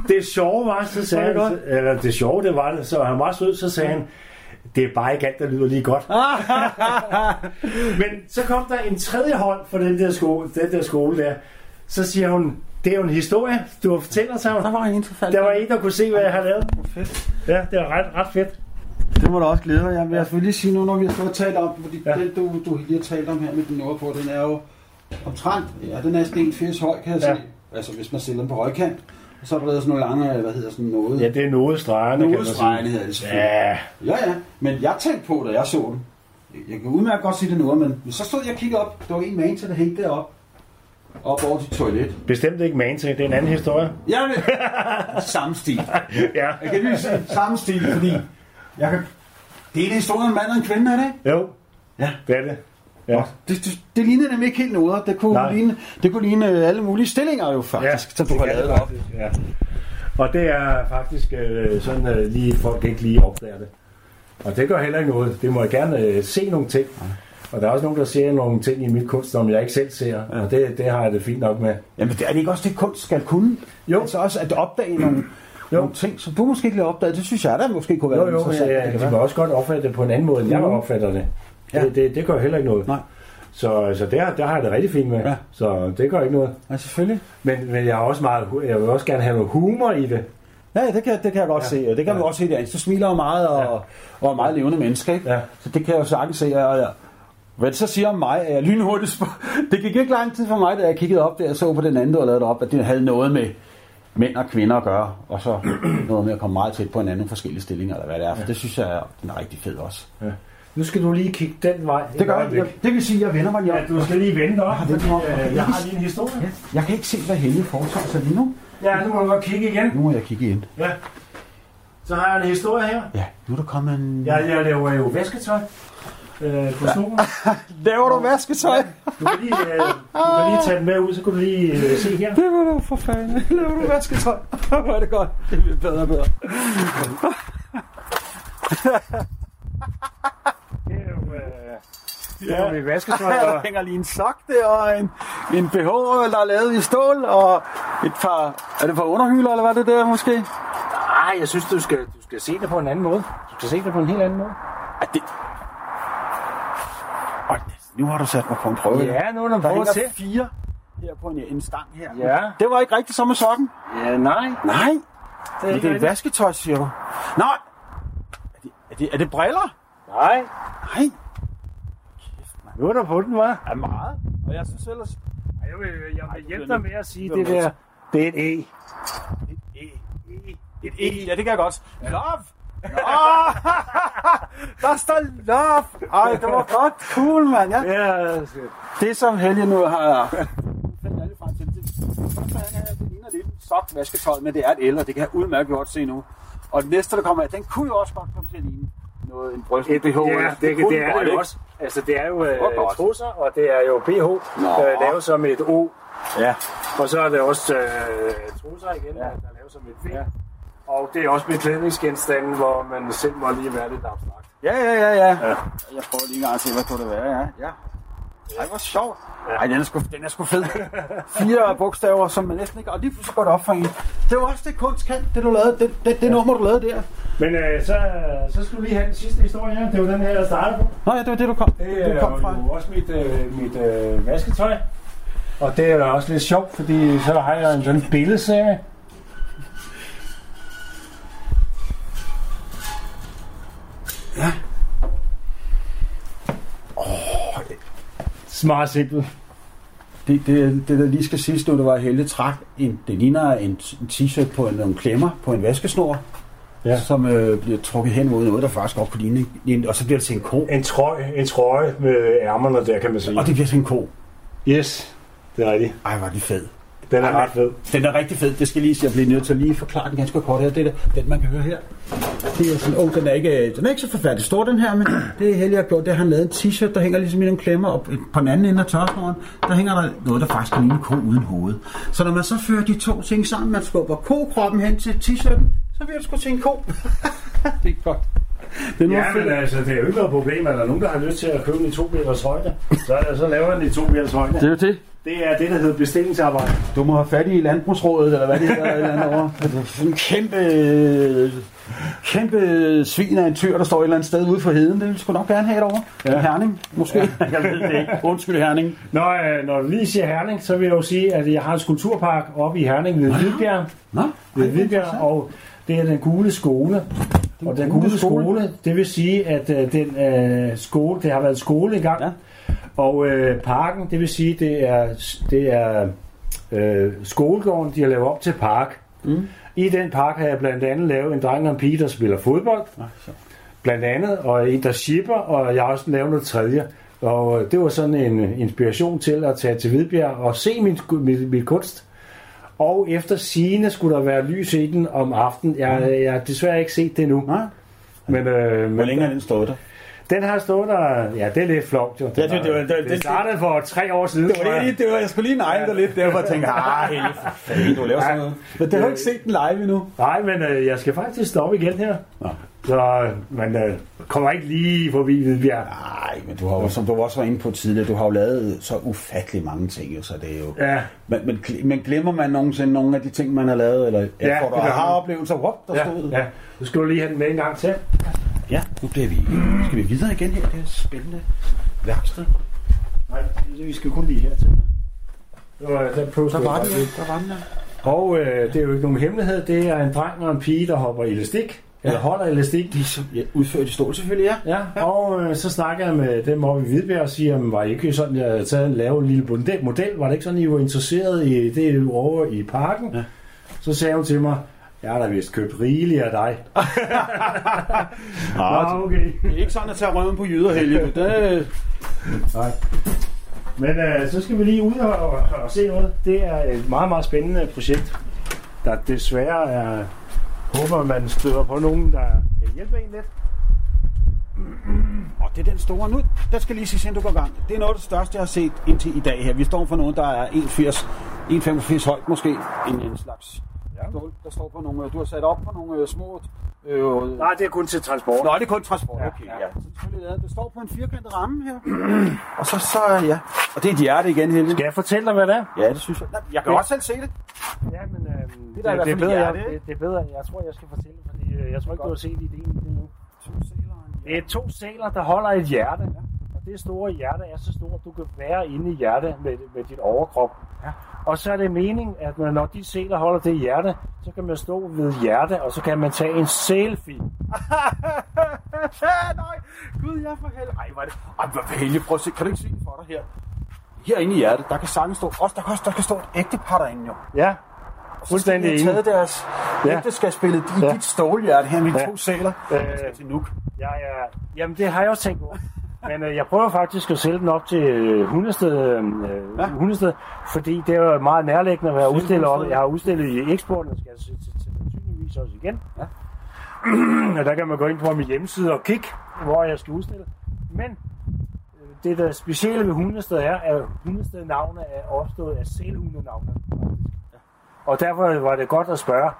Det sjove var, så sagde han, eller det sjove, det var det, så han var sød, så sagde han, det er bare ikke alt, der lyder lige godt. Men så kom der en tredje hold for den der skole, den der skole der. Så siger hun, det er jo en historie, du har fortæller sig. Der var en forfald. Der var en, der kunne se, hvad jeg har lavet. fedt. Ja, det var ret, ret fedt. Det må du også glæde dig. Jeg vil selvfølgelig sige nu, når vi har stået og talt om, fordi Ja. ja. den, du, du lige har talt om her med den ord på, den er jo omtrent, ja, den er næsten 1,80 høj, kan jeg Ja. se. Altså, hvis man stiller den på højkant. Og så er der lavet sådan nogle lange, hvad hedder sådan noget? Ja, det er noget stregerne, kan man Nodestregene sige. hedder det selvfølgelig. Ja, Ja, ja. Men jeg tænkte på, da jeg så den. Jeg kan udmærket godt sige det nu, men så stod jeg og kiggede op. Der var en man til, der hængte derop. Op over dit toilet. bestemt ikke man til. Det er en anden historie. Jeg vil... Samme stil. Ja. Jeg kan lige sige samme stil, fordi... Jeg kan... Det er en historie om en mand og en kvinde, er det ikke? Jo, Ja. det er det. Ja. Det, det, det lignede nemlig ikke helt noget. Det kunne, Nej. ligne, det kunne ligne øh, alle mulige stillinger jo faktisk, som du har lavet op. Ja. Og det er faktisk øh, sådan, øh, lige folk ikke lige opdager det. Og det gør heller ikke noget. Det må jeg gerne øh, se nogle ting. Og der er også nogen, der ser nogle ting i mit kunst, som jeg ikke selv ser. Ja. Og det, det har jeg det fint nok med. Jamen, er det ikke også det, kunst skal kunne? Jo. Altså også at opdage nogle, Jo. nogle ting, som du måske ikke lige har opdaget. Det synes jeg, der måske kunne være Jo, jo, interessant. ja, Det kan de også godt opfatte det på en anden måde, end jeg Mhm. opfatter det. Ja. Det, det, det gør heller ikke noget. Nej. Så, så der, der har jeg det rigtig fint med. Ja. Så det gør ikke noget. Ja, selvfølgelig. Men, men jeg, har også meget, jeg vil også gerne have noget humor i det. Ja, det kan, det kan jeg godt Ja. se. Det kan man Ja. også se der. Du smiler jo meget og, Ja. og er meget levende menneske, ikke? Ja. Så det kan jeg jo sagtens se. Og hvad det så siger om mig, er jeg lynhurtigt sp- Det gik ikke lang tid for mig, da jeg kiggede op der og så på den anden, du havde lavet op, at det havde noget med mænd og kvinder at gøre, og så noget med at komme meget tæt på hinanden i forskellige stillinger, eller hvad det er. For Ja. det synes jeg, den er rigtig fed også. Nu skal du lige kigge den vej. Det gør jeg. jeg. Det vil sige, at jeg vender mig lige Ja, du skal lige vente op, Ah, det fordi jeg. øh, jeg har lige en historie. Ja, jeg kan ikke se, hvad Helge foretager sig lige nu. Ja, nu må du godt kigge igen. Nu må jeg kigge ind. Ja. Så har jeg en historie her. Ja, nu er der kommet en... Jeg, jeg laver jo vasketøj øh, på snoren. Laver du vasketøj? Du kan lige, øh, du kan lige tage den med ud, så kan du lige øh, se her. Det var du for fanden. Laver du vasketøj? Hvor er det godt. Det bliver bedre og bedre. Det er jo, øh, Ja, vi vasketøj. der hænger lige en sok der, og en, en BH, der er lavet i stål, og et par, er det par underhylder, eller hvad det der måske? Nej, jeg synes, du skal, du skal se det på en anden måde. Du skal se det på en helt anden måde. Er det... Nu har du sat mig på en prøve. Ja, nu er der der hænger fire her på en, en stang her. Ja. Det var ikke rigtigt som med sokken. Ja, nej. Nej, Det er men det er vasketøj, siger du. Nej, er det, er det, er det briller? Nej. Nej, Nu er der på den, hva'? er meget. Og jeg synes ellers... Jeg vil, jeg vil hjælpe dig med at sige det der. Det er et E. Et E, ja, det kan jeg godt. Love! Åh, der står love! Ej, det var godt. Cool, mand. Ja. Ja, Det som Helge nu har... fandt alle frem til, det, det ligner lidt en sok vasketøj, men det er et el, og det kan jeg udmærket godt se nu. Og det næste, der kommer af, den kunne jo også godt komme til at ligne noget, en bryst Et BH, ja, det, det, det den er det jo også. Altså, det er jo øh, trusser, og det er jo BH, øh, lavet som et O. Ja. Og så er det også øh, trusser igen, ja. der er lavet som et V. Ja. Og det er også beklædningsgenstande, hvor man selv må lige være lidt abstrakt. Ja, ja, ja, ja. ja. Jeg prøver lige en gang at se, hvad kunne det være, ja. ja. Ej, hvor sjovt. Ej, den er sgu, den er sgu fed. Fire bogstaver, som man næsten ikke... Og lige pludselig går det op for en. Det var også det kunst kan, det du lavede. Det, det, det nummer, du lavede der. Men øh, så, så skal du lige have den sidste historie her. Det var den her, jeg startede på. Nå ja, det var det, du kom, Det du er kom fra. jo også mit, øh, mit øh, vasketøj. Og det er også lidt sjovt, fordi så har jeg en sådan billedserie. Smart simpelt. Det, det, det, der lige skal siges nu, det var Helle trak en, det ligner en, en t-shirt på en, nogle klemmer på en vaskesnor, Ja. ja. som øh, bliver trukket hen mod noget, der faktisk godt kunne ligne, en- og så bliver det til en ko. En trøje, en trøje med ærmerne der, kan man sige. Og det bliver til en ko. Yes, det er rigtigt. Ej, var det fed. Den er ret fed. Den er rigtig fed. Det skal lige, jeg bliver nødt til at lige forklare den ganske kort her. Det er den, man kan høre her. Det er sådan, oh, den er ikke, den er ikke så forfærdelig stor, den her, men det er jeg har gjort. Det er, han lavet en t-shirt, der hænger ligesom i nogle klemmer, og på den anden ende af tørsnoren, der hænger der noget, der faktisk kan ligne ko uden hoved. Så når man så fører de to ting sammen, man skubber ko-kroppen hen til t-shirten, så bliver det sgu til en ko. det er godt. Det er nu Ja, men altså, det er jo ikke noget problem, at der er nogen, der har lyst til at købe den i to meters højde. Så, så laver den i to meters højde. Det er jo det. Det er det, der hedder bestillingsarbejde. Du må have fat i landbrugsrådet, eller hvad det hedder, eller andet over. Det er sådan en kæmpe, kæmpe svin af en tyr, der står et eller andet sted ude for heden. Det vil sgu nok gerne have et over. Ja. Herning, måske. Ja. Jeg ved det ikke. Undskyld, Herning. Når, øh, når du lige siger Herning, så vil jeg jo sige, at jeg har en skulpturpark oppe i Herning ved Hvidbjerg. Nå, Ved Hvidbjerg, og det er den gule skole. Og den gule skole, det vil sige, at øh, den øh, skole, det har været skole engang. Ja. Og øh, parken, det vil sige, det er, det er øh, skolegården, de har lavet op til park. Mm. I den park har jeg blandt andet lavet en dreng og en pige, der spiller fodbold. Nå, så. Blandt andet, og en, der shipper, og jeg har også lavet noget tredje. Og øh, det var sådan en inspiration til at tage til Hvidbjerg og se min, min, min kunst. Og efter sigende skulle der være lys i den om aftenen. Jeg, jeg har desværre ikke set det nu. Nej. Men, øh, Hvor men længe har den stået der? Den har stået der... Ja, det er lidt flot, jo. det- det var- det- det, det- startede for tre år siden. Det var det, det var, jeg skulle lige negle dig lidt der, for at tænke, ah, Helge, for fanden, du laver sådan noget. Men det har du ikke set den live endnu. Nej, men øh, jeg skal faktisk stoppe igen her. Nå. Så man øh, kommer ikke lige forbi Hvidbjerg. Nej, men du har jo, som du også var inde på tidligere, du har jo lavet så ufattelig mange ting, så det er jo... Ja, Men, men, men glemmer man nogensinde nogle af de ting, man har lavet, eller ja, Ja, får du har oplevelser, whoop, der ja, stod. ja. Skal du lige have den med en gang til. Ja, nu bliver vi, skal vi videre igen her, det er spændende værksted. Nej, vi skal kun lige hertil. Det var, den Der var den, ja. der var den, ja. Og øh, det er jo ikke nogen hemmelighed. Det er en dreng og en pige, der hopper elastik. Ja. Eller holder elastik. De så, ja, udført i stål selvfølgelig, ja. Ja, og øh, så snakker jeg med dem oppe i Hvidbjerg og siger, "Men var I ikke sådan, jeg havde lave en lille model? Var det ikke sådan, I var interesseret i det over i parken? Ja. Så sagde hun til mig, jeg har da vist købt rigeligt af dig. Ah, Nå, okay. det er ikke sådan at tage røven på jyder, Helge. Det, Nej. Men øh, så skal vi lige ud og, og, og se noget. Det er et meget, meget spændende projekt, der desværre er... Håber, man støder på nogen, der kan hjælpe en lidt. og det er den store nu. Der skal lige sige, inden du går gang. Det er noget af det største, jeg har set indtil i dag her. Vi står for nogen, der er 1,80 1,85 højt måske. En, en slags Ja. Stål, der står på nogle, du har sat op på nogle øh, små... Øh, Nej, det er kun til transport. Nå, det er kun transport. Ja, Okay, ja. ja. Så. Det står på en firkantet ramme her. og så, så, ja. Og det er et hjerte igen, Helge. Skal jeg fortælle dig, hvad det er? Ja, det synes jeg. Nej, jeg kan Det- også selv se det. Ja, men øhm, det, der er det, er bedre, hjerte, jeg, det, det er bedre, jeg tror, jeg skal fortælle, fordi øh, jeg tror ikke, du har set ideen det nu. To sæler Det er to sæler, der holder et hjerte. Og det store hjerte er så stort, du kan være inde i hjertet med, med dit overkrop. Ja. Og så er det meningen, at når- når de sæler holder det hjerte, så kan man stå ved hjerte, og så kan man tage en selfie. Nej, gud, jeg for helvede. Ej, er det... Ej, hvor helge, prøv at se. Kan du ikke se det for dig her? Herinde i hjertet, der kan sagtens stå... Også, der kan også der kan stå et ægtepar derinde, jo. Ja, Og så skal Fuldstændig de have enig. deres Ja. ja. ægteskabsbillede i Ja. dit stålhjerte her med Ja. to sæler. Øh. Jeg skal til Nuuk. Ja, ja. Jamen, det har jeg også tænkt over. Men øh, jeg prøver faktisk at sælge den op til øh, Hundested, øh, Ja. Hundested, fordi det er jo meget nærliggende at være udstillet op. Jeg har udstillet i eksporten, og skal altså til, til, til sandsynligvis også igen. Ja. og der kan man gå ind på min hjemmeside og kigge, hvor jeg skal udstille. Men øh, det, der specielle ved Hundested er, at Hundested navne er opstået af sælhundenavne. Og derfor var det godt at spørge.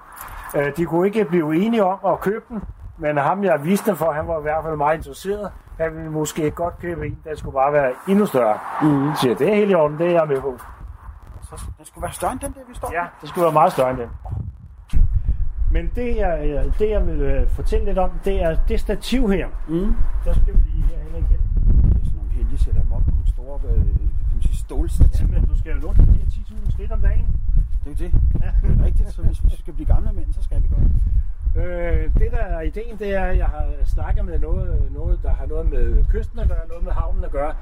Øh, De kunne ikke blive enige om at købe den, men ham jeg viste den for, han var i hvert fald meget interesseret. Han ville måske godt købe en, der skulle bare være endnu større. Mm. Siger, det er helt i orden, det er jeg med på. Så, den skulle være større end den der, vi står Ja, det skulle være meget større end den. Men det jeg, det, jeg vil øh, fortælle lidt om, det er det stativ her. Mm. Der skal vi lige herhen igen. Det er sådan nogle heldige, sætter dem op på nogle store øh, kan man sige, stålstativ. Jamen, du skal jo til de her 10.000 skridt om dagen. Det er jo det. Det er rigtigt, så hvis vi skal blive gamle mænd, så skal vi godt. Øh, det der er ideen, det er, at jeg har snakket med noget, noget, der har noget med kysten at gøre, noget med havnen at gøre.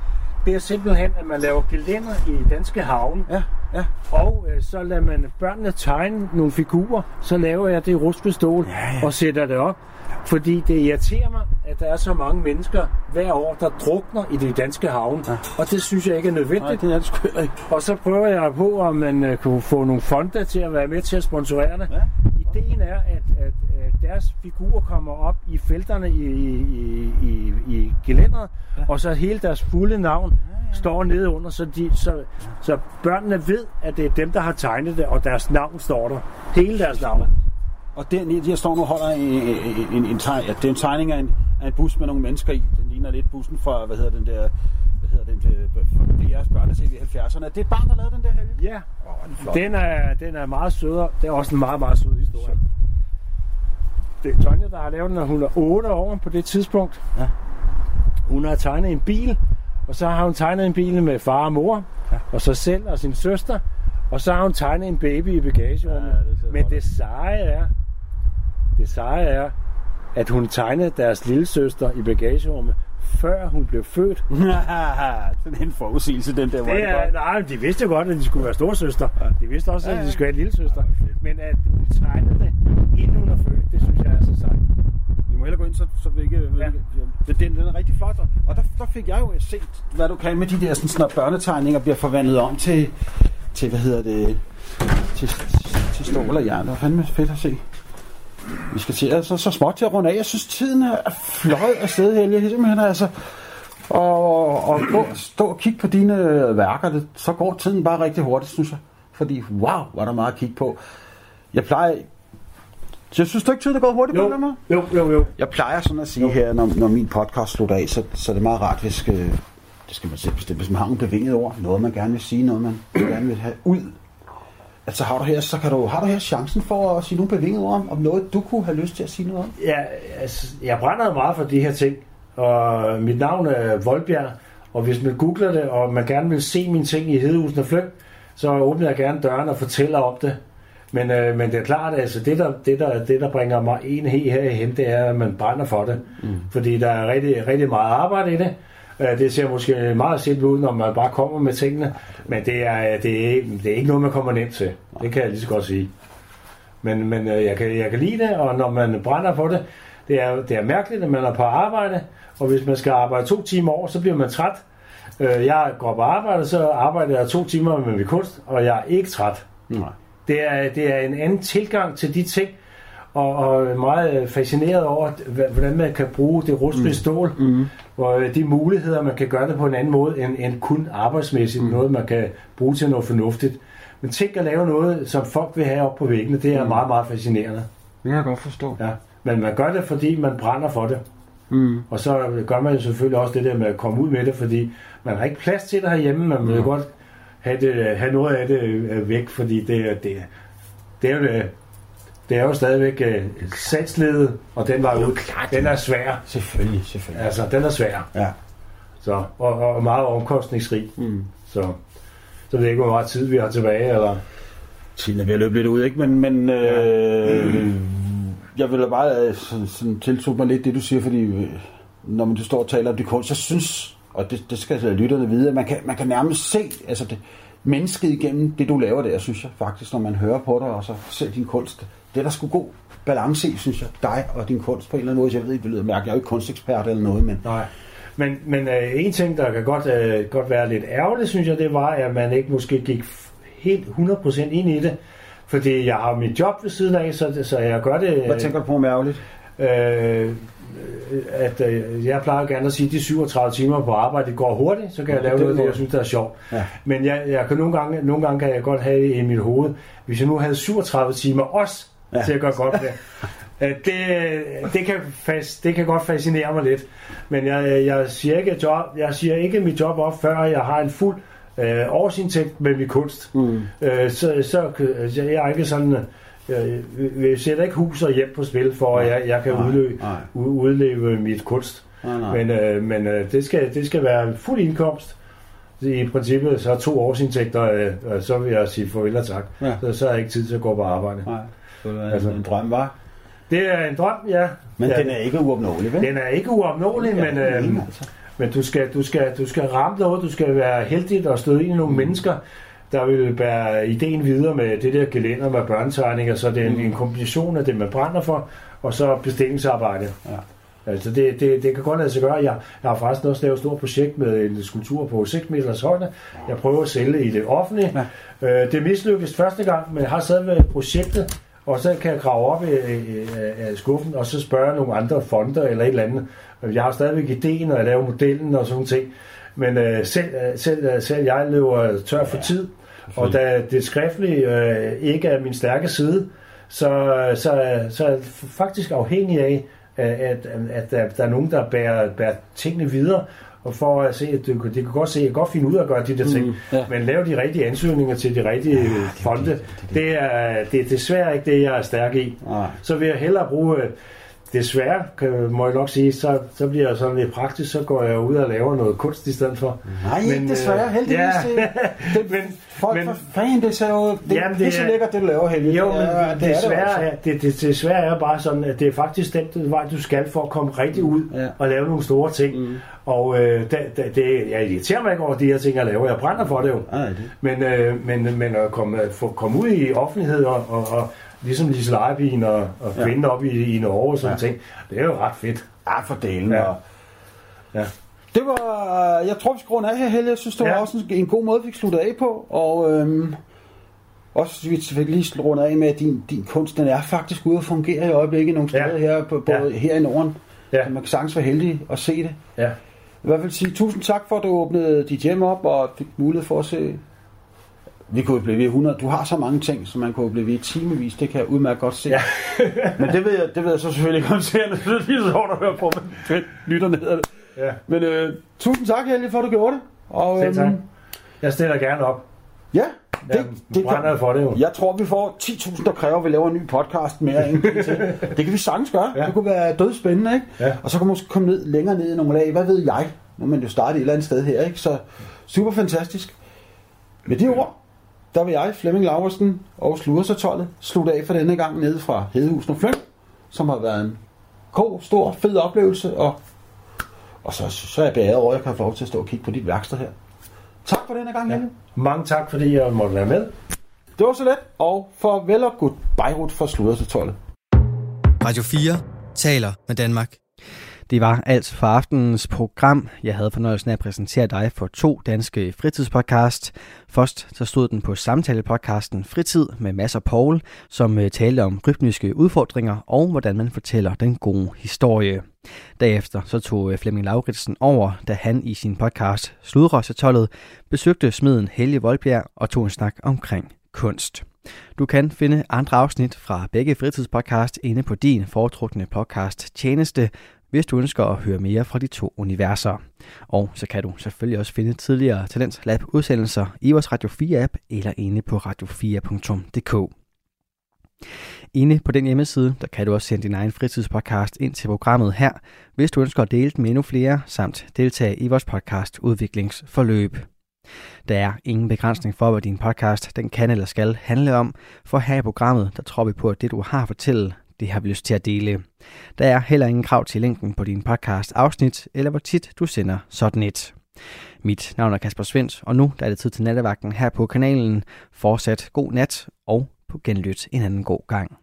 Det er simpelthen, at man laver gelænder i danske havne, Ja, ja. og øh, så lader man børnene tegne nogle figurer, så laver jeg det i rustet stål Ja, ja. og sætter det op. Fordi det irriterer mig, at der er så mange mennesker hver år, der drukner i de danske havne. Ja. Og det synes jeg ikke er nødvendigt. Nej, det er det sgu ikke. Og så prøver jeg på, om man øh, kunne få nogle fonde til at være med til at sponsorere det. Ja. Ideen er, at, at deres figurer kommer op i felterne i, i, i, i gelænderet, ja. og så hele deres fulde navn ja, ja. står nede under, så, de, så, så børnene ved, at det er dem, der har tegnet det, og deres navn står der. Hele deres navn. Og den, de her står nu holder en, en, en, tegn, ja, det er en tegning af en, af en bus med nogle mennesker i. Den ligner lidt bussen fra, hvad hedder den der, hvad hedder den, øh, fra DR's børne i 70'erne. Det er et barn, der lavede den der helge. Ja, den er, den er meget sødere. Det er også en meget, meget sød historie. Det er Tonja, der har lavet den, og hun er 8 år på det tidspunkt. Ja. Hun har tegnet en bil, og så har hun tegnet en bil med far og mor, Ja. og sig selv og sin søster. Og så har hun tegnet en baby i bagagerummet. Ja, det Men det seje er, det seje er, at hun tegnede deres lille søster i bagagerummet, før hun blev født. den er en forudsigelse, den der. Det det er, nej, de vidste godt, at de skulle være storsøster. De vidste også, Ja, at ja. de skulle have lille søster. Men at hun tegnede det, inden hun er født, det synes jeg er så sejt. Vi må hellere gå ind, så, så vi ikke... Ja. Ja. Men den, den er rigtig flot. og- der, der fik jeg jo set, hvad du kan med de der, sådan, sådan, børnetegninger bliver forvandlet om til, til hvad hedder det, til, til stål og jern. Det var fandme fedt at se. Vi skal til altså, så småt til at runde af. Jeg synes, tiden er fløjet afsted, Helge. Simpelthen altså... Og, og gå, stå og kigge på dine værker, det, så går tiden bare rigtig hurtigt, synes jeg. Fordi, wow, var der meget at kigge på. Jeg plejer... Jeg synes du ikke, tiden er gået hurtigt på den jo, jo, jo. Jeg plejer sådan at sige her, når, når min podcast slutter af, så, så er det meget rart, hvis, øh, det skal man selv bestemme, hvis man har nogle bevinget ord, noget man gerne vil sige, noget man gerne vil have ud. Altså har du her, så kan du, har du her chancen for at sige nogle bevingede ord om, om noget, du kunne have lyst til at sige noget om? Ja, altså, jeg brænder meget for de her ting. Og mit navn er Voldbjerg. Og hvis man googler det, og man gerne vil se mine ting i Hedehusen og Flyng, så åbner jeg gerne døren og fortæller om det. Men, øh, men det er klart, altså det der, det, der, det, der bringer mig en her herhen, det er, at man brænder for det. Mm. Fordi der er rigtig, rigtig meget arbejde i det. Det ser måske meget simpelt ud, når man bare kommer med tingene. Men det er, det er, det er ikke noget, man kommer nemt til. Det kan jeg lige så godt sige. Men, men øh, jeg, kan, jeg kan lide det, og når man brænder for det, det er, det er mærkeligt, at man er på arbejde, og hvis man skal arbejde to timer over, så bliver man træt. Øh, jeg går på arbejde, så arbejder jeg to timer med min kunst, og jeg er ikke træt. Nej. Det er, det er en anden tilgang til de ting, og, og meget fascineret over, hvordan man kan bruge det rustfri mm. stål, mm. Og øh, de muligheder, man kan gøre det på en anden måde, end, end kun arbejdsmæssigt, mm. noget man kan bruge til noget fornuftigt. Men tænk at lave noget, som folk vil have op på væggene, det er mm. meget, meget fascinerende. Det kan jeg godt forstå. Ja. Men man gør det, fordi man brænder for det. Mm. Og så gør man jo selvfølgelig også det der med at komme ud med det, fordi man har ikke plads til det herhjemme. Man vil mm. godt have, det, have noget af det øh, væk, fordi det, det, det er jo det, det er jo stadigvæk uh, salgsledet, og den var jo, den er svær. Selvfølgelig, selvfølgelig. Altså, den er svær. Ja. Så, og, og meget omkostningsrig. Mm. Så, så ved jeg ikke, hvor meget tid vi har tilbage, eller... Tiden er ved at løbe lidt ud, ikke? Men, men øh, mm. jeg vil da bare øh, sådan, sådan tilslutte mig lidt det, du siger, fordi øh, når man står og taler om det kunst, så synes, og det, det skal lytterne vide, at man kan, man kan nærmest se altså det, mennesket igennem det, du laver der, synes jeg faktisk, når man hører på dig, og så ser din kunst. Det er der sgu god balance i, synes jeg, dig og din kunst på en eller anden måde. Jeg ved ikke, det lyder mærke, jeg er jo ikke kunstekspert eller noget, men... Nej. Men, men uh, en ting, der kan godt, uh, godt være lidt ærgerligt, synes jeg, det var, at man ikke måske gik helt 100% ind i det. Fordi jeg har mit job ved siden af, så, så jeg gør det... Hvad tænker du på med ærgerligt? Øh, at øh, jeg plejer gerne at sige, at de 37 timer på arbejde det går hurtigt, så kan jeg lave noget, det jeg synes, der er sjovt. Ja. Men jeg, jeg kan nogle, gange, nogle gange kan jeg godt have i mit hoved, hvis jeg nu havde 37 timer også ja. til at gøre godt det, det, det, kan fast, det kan godt fascinere mig lidt. Men jeg, jeg, siger ikke job, jeg siger ikke mit job op, før jeg har en fuld øh, årsindtægt med min kunst. Mm. Øh, så, så jeg er ikke sådan jeg, jeg sætter ikke hus og hjem på spil, for at jeg, jeg kan nej, udleve, nej. udleve mit kunst. Nej, nej. Men, øh, men øh, det, skal, det skal være fuld indkomst. I princippet så to årsindtægter, øh, så vil jeg sige farvel og tak. Ja. Så, så er jeg ikke tid til at gå på arbejde. Nej, det er altså, en drøm, var. Det er en drøm, ja. Men ja. den er ikke uopnåelig, vel? Den er ikke uopnåelig, men, øh, altså. men du, skal, du, skal, du skal ramme noget, du skal være heldig og støde ind i nogle mm. mennesker, der vil bære ideen videre med det der gelænder med børnetegninger, så det er en, mm. en kombination af det, man brænder for, og så bestillingsarbejde. Ja. Altså det, det, det kan godt lade sig gøre. Jeg, jeg har faktisk også lavet et stort projekt med en skulptur på 6 meters højde. Jeg prøver at sælge i det offentlige. Ja. Øh, det mislykkedes første gang, men jeg har stadigvæk projektet, og så kan jeg grave op i skuffen, og så spørge nogle andre fonder eller et eller andet. Jeg har stadigvæk ideen, og jeg laver modellen og sådan ting. Men øh, selv, selv, selv jeg lever tør for tid, og da det skriftlige øh, ikke er min stærke side, så, så, så er jeg faktisk afhængig af, at, at, der, der er nogen, der bærer, bærer tingene videre, og for at se, at det, det kan godt se, at jeg godt finde ud af at gøre de der ting, mm, ja. men lave de rigtige ansøgninger til de rigtige ja, det, fonde, det, det, det. det er det er desværre ikke det, jeg er stærk i. Nej. Så vil jeg hellere bruge desværre, kan, må jeg nok sige, så, så bliver jeg sådan lidt praktisk, så går jeg ud og laver noget kunst i stedet for. Nej, men, desværre, øh, heldigvis. Ja. det, men, folk men, for fanden, det, så jo, det, jamen, det, det er så lækkert, det du laver, Helge. Jo, men ja, det, desværre, er det, det, det, desværre er bare sådan, at det er faktisk den vej, du skal for at komme rigtig ud ja. og lave nogle store ting. Mm. Og øh, det, det, det, jeg irriterer mig ikke over de her ting, jeg laver. Jeg brænder for det jo. Ej, det. Men, øh, men, men at komme, få, komme ud i offentlighed og, og, og ligesom Lise Leibien og, og ja. finde op i, i Norge og sådan ja. ting. Det er jo ret fedt. Ja, for delen. Ja. Og, ja. Det var, jeg tror, vi skal runde af her, Helle. Jeg synes, det var ja. også en, en god måde, vi fik sluttet af på. Og øhm, også vi fik lige rundet af med, at din, din kunst, den er faktisk ude at fungere i øjeblikket nogle steder ja. her, på, både ja. her i Norden. Ja. man kan sagtens være heldig at se det. Ja. I hvert fald sige tusind tak for, at du åbnede dit hjem op og fik mulighed for at se vi kunne blive ved 100. Du har så mange ting, som man kunne blive ved timevis. Det kan jeg udmærket godt se. Ja. men det ved, jeg, det ved jeg så selvfølgelig ikke om seerne. Det er lige så hårdt at høre på, men lytterne hedder det. Ja. Men øh, tusind tak, Helge, for at du gjorde det. Og, Selv tak. Øhm, jeg stiller gerne op. Ja, det, jeg det kan, for det jo. Jeg tror, vi får 10.000, der kræver, at vi laver en ny podcast mere. End det kan vi sagtens gøre. Ja. Det kunne være dødspændende, ikke? Ja. Og så kan man måske komme ned, længere ned i nogle lag. Hvad ved jeg? Nu man jo starte et eller andet sted her, ikke? Så super fantastisk. Med de ord, der vil jeg, Flemming Laversen og Sludersatollet, slutte af for denne gang nede fra Hedehusen og Fløn, som har været en god, stor, fed oplevelse, og, og så, så er jeg beæret over, at jeg kan få lov til at stå og kigge på dit værksted her. Tak for denne gang, ja. Mange tak, fordi jeg måtte være med. Det var så let, og farvel og goodbye for Sludersatollet. Radio 4 taler med Danmark. Det var alt for aftenens program. Jeg havde fornøjelsen af at præsentere dig for to danske fritidspodcast. Først så stod den på samtalepodcasten Fritid med Mads og Paul, som øh, talte om rytmiske udfordringer og hvordan man fortæller den gode historie. Derefter så tog øh, Flemming Lauritsen over, da han i sin podcast Sludrøsetollet besøgte smeden Helge Voldbjerg og tog en snak omkring kunst. Du kan finde andre afsnit fra begge fritidspodcast inde på din foretrukne podcast tjeneste, hvis du ønsker at høre mere fra de to universer. Og så kan du selvfølgelig også finde tidligere Talents Lab udsendelser i vores Radio 4 app eller inde på radio4.dk. Inde på den hjemmeside, der kan du også sende din egen fritidspodcast ind til programmet her, hvis du ønsker at dele den med endnu flere, samt deltage i vores podcast udviklingsforløb. Der er ingen begrænsning for, hvad din podcast den kan eller skal handle om, for her i programmet, der tror vi på, at det du har at fortælle, det har vi lyst til at dele. Der er heller ingen krav til længden på din podcast afsnit, eller hvor tit du sender sådan et. Mit navn er Kasper Svendt, og nu der er det tid til nattevagten her på kanalen. Fortsat god nat og på genlyt en anden god gang.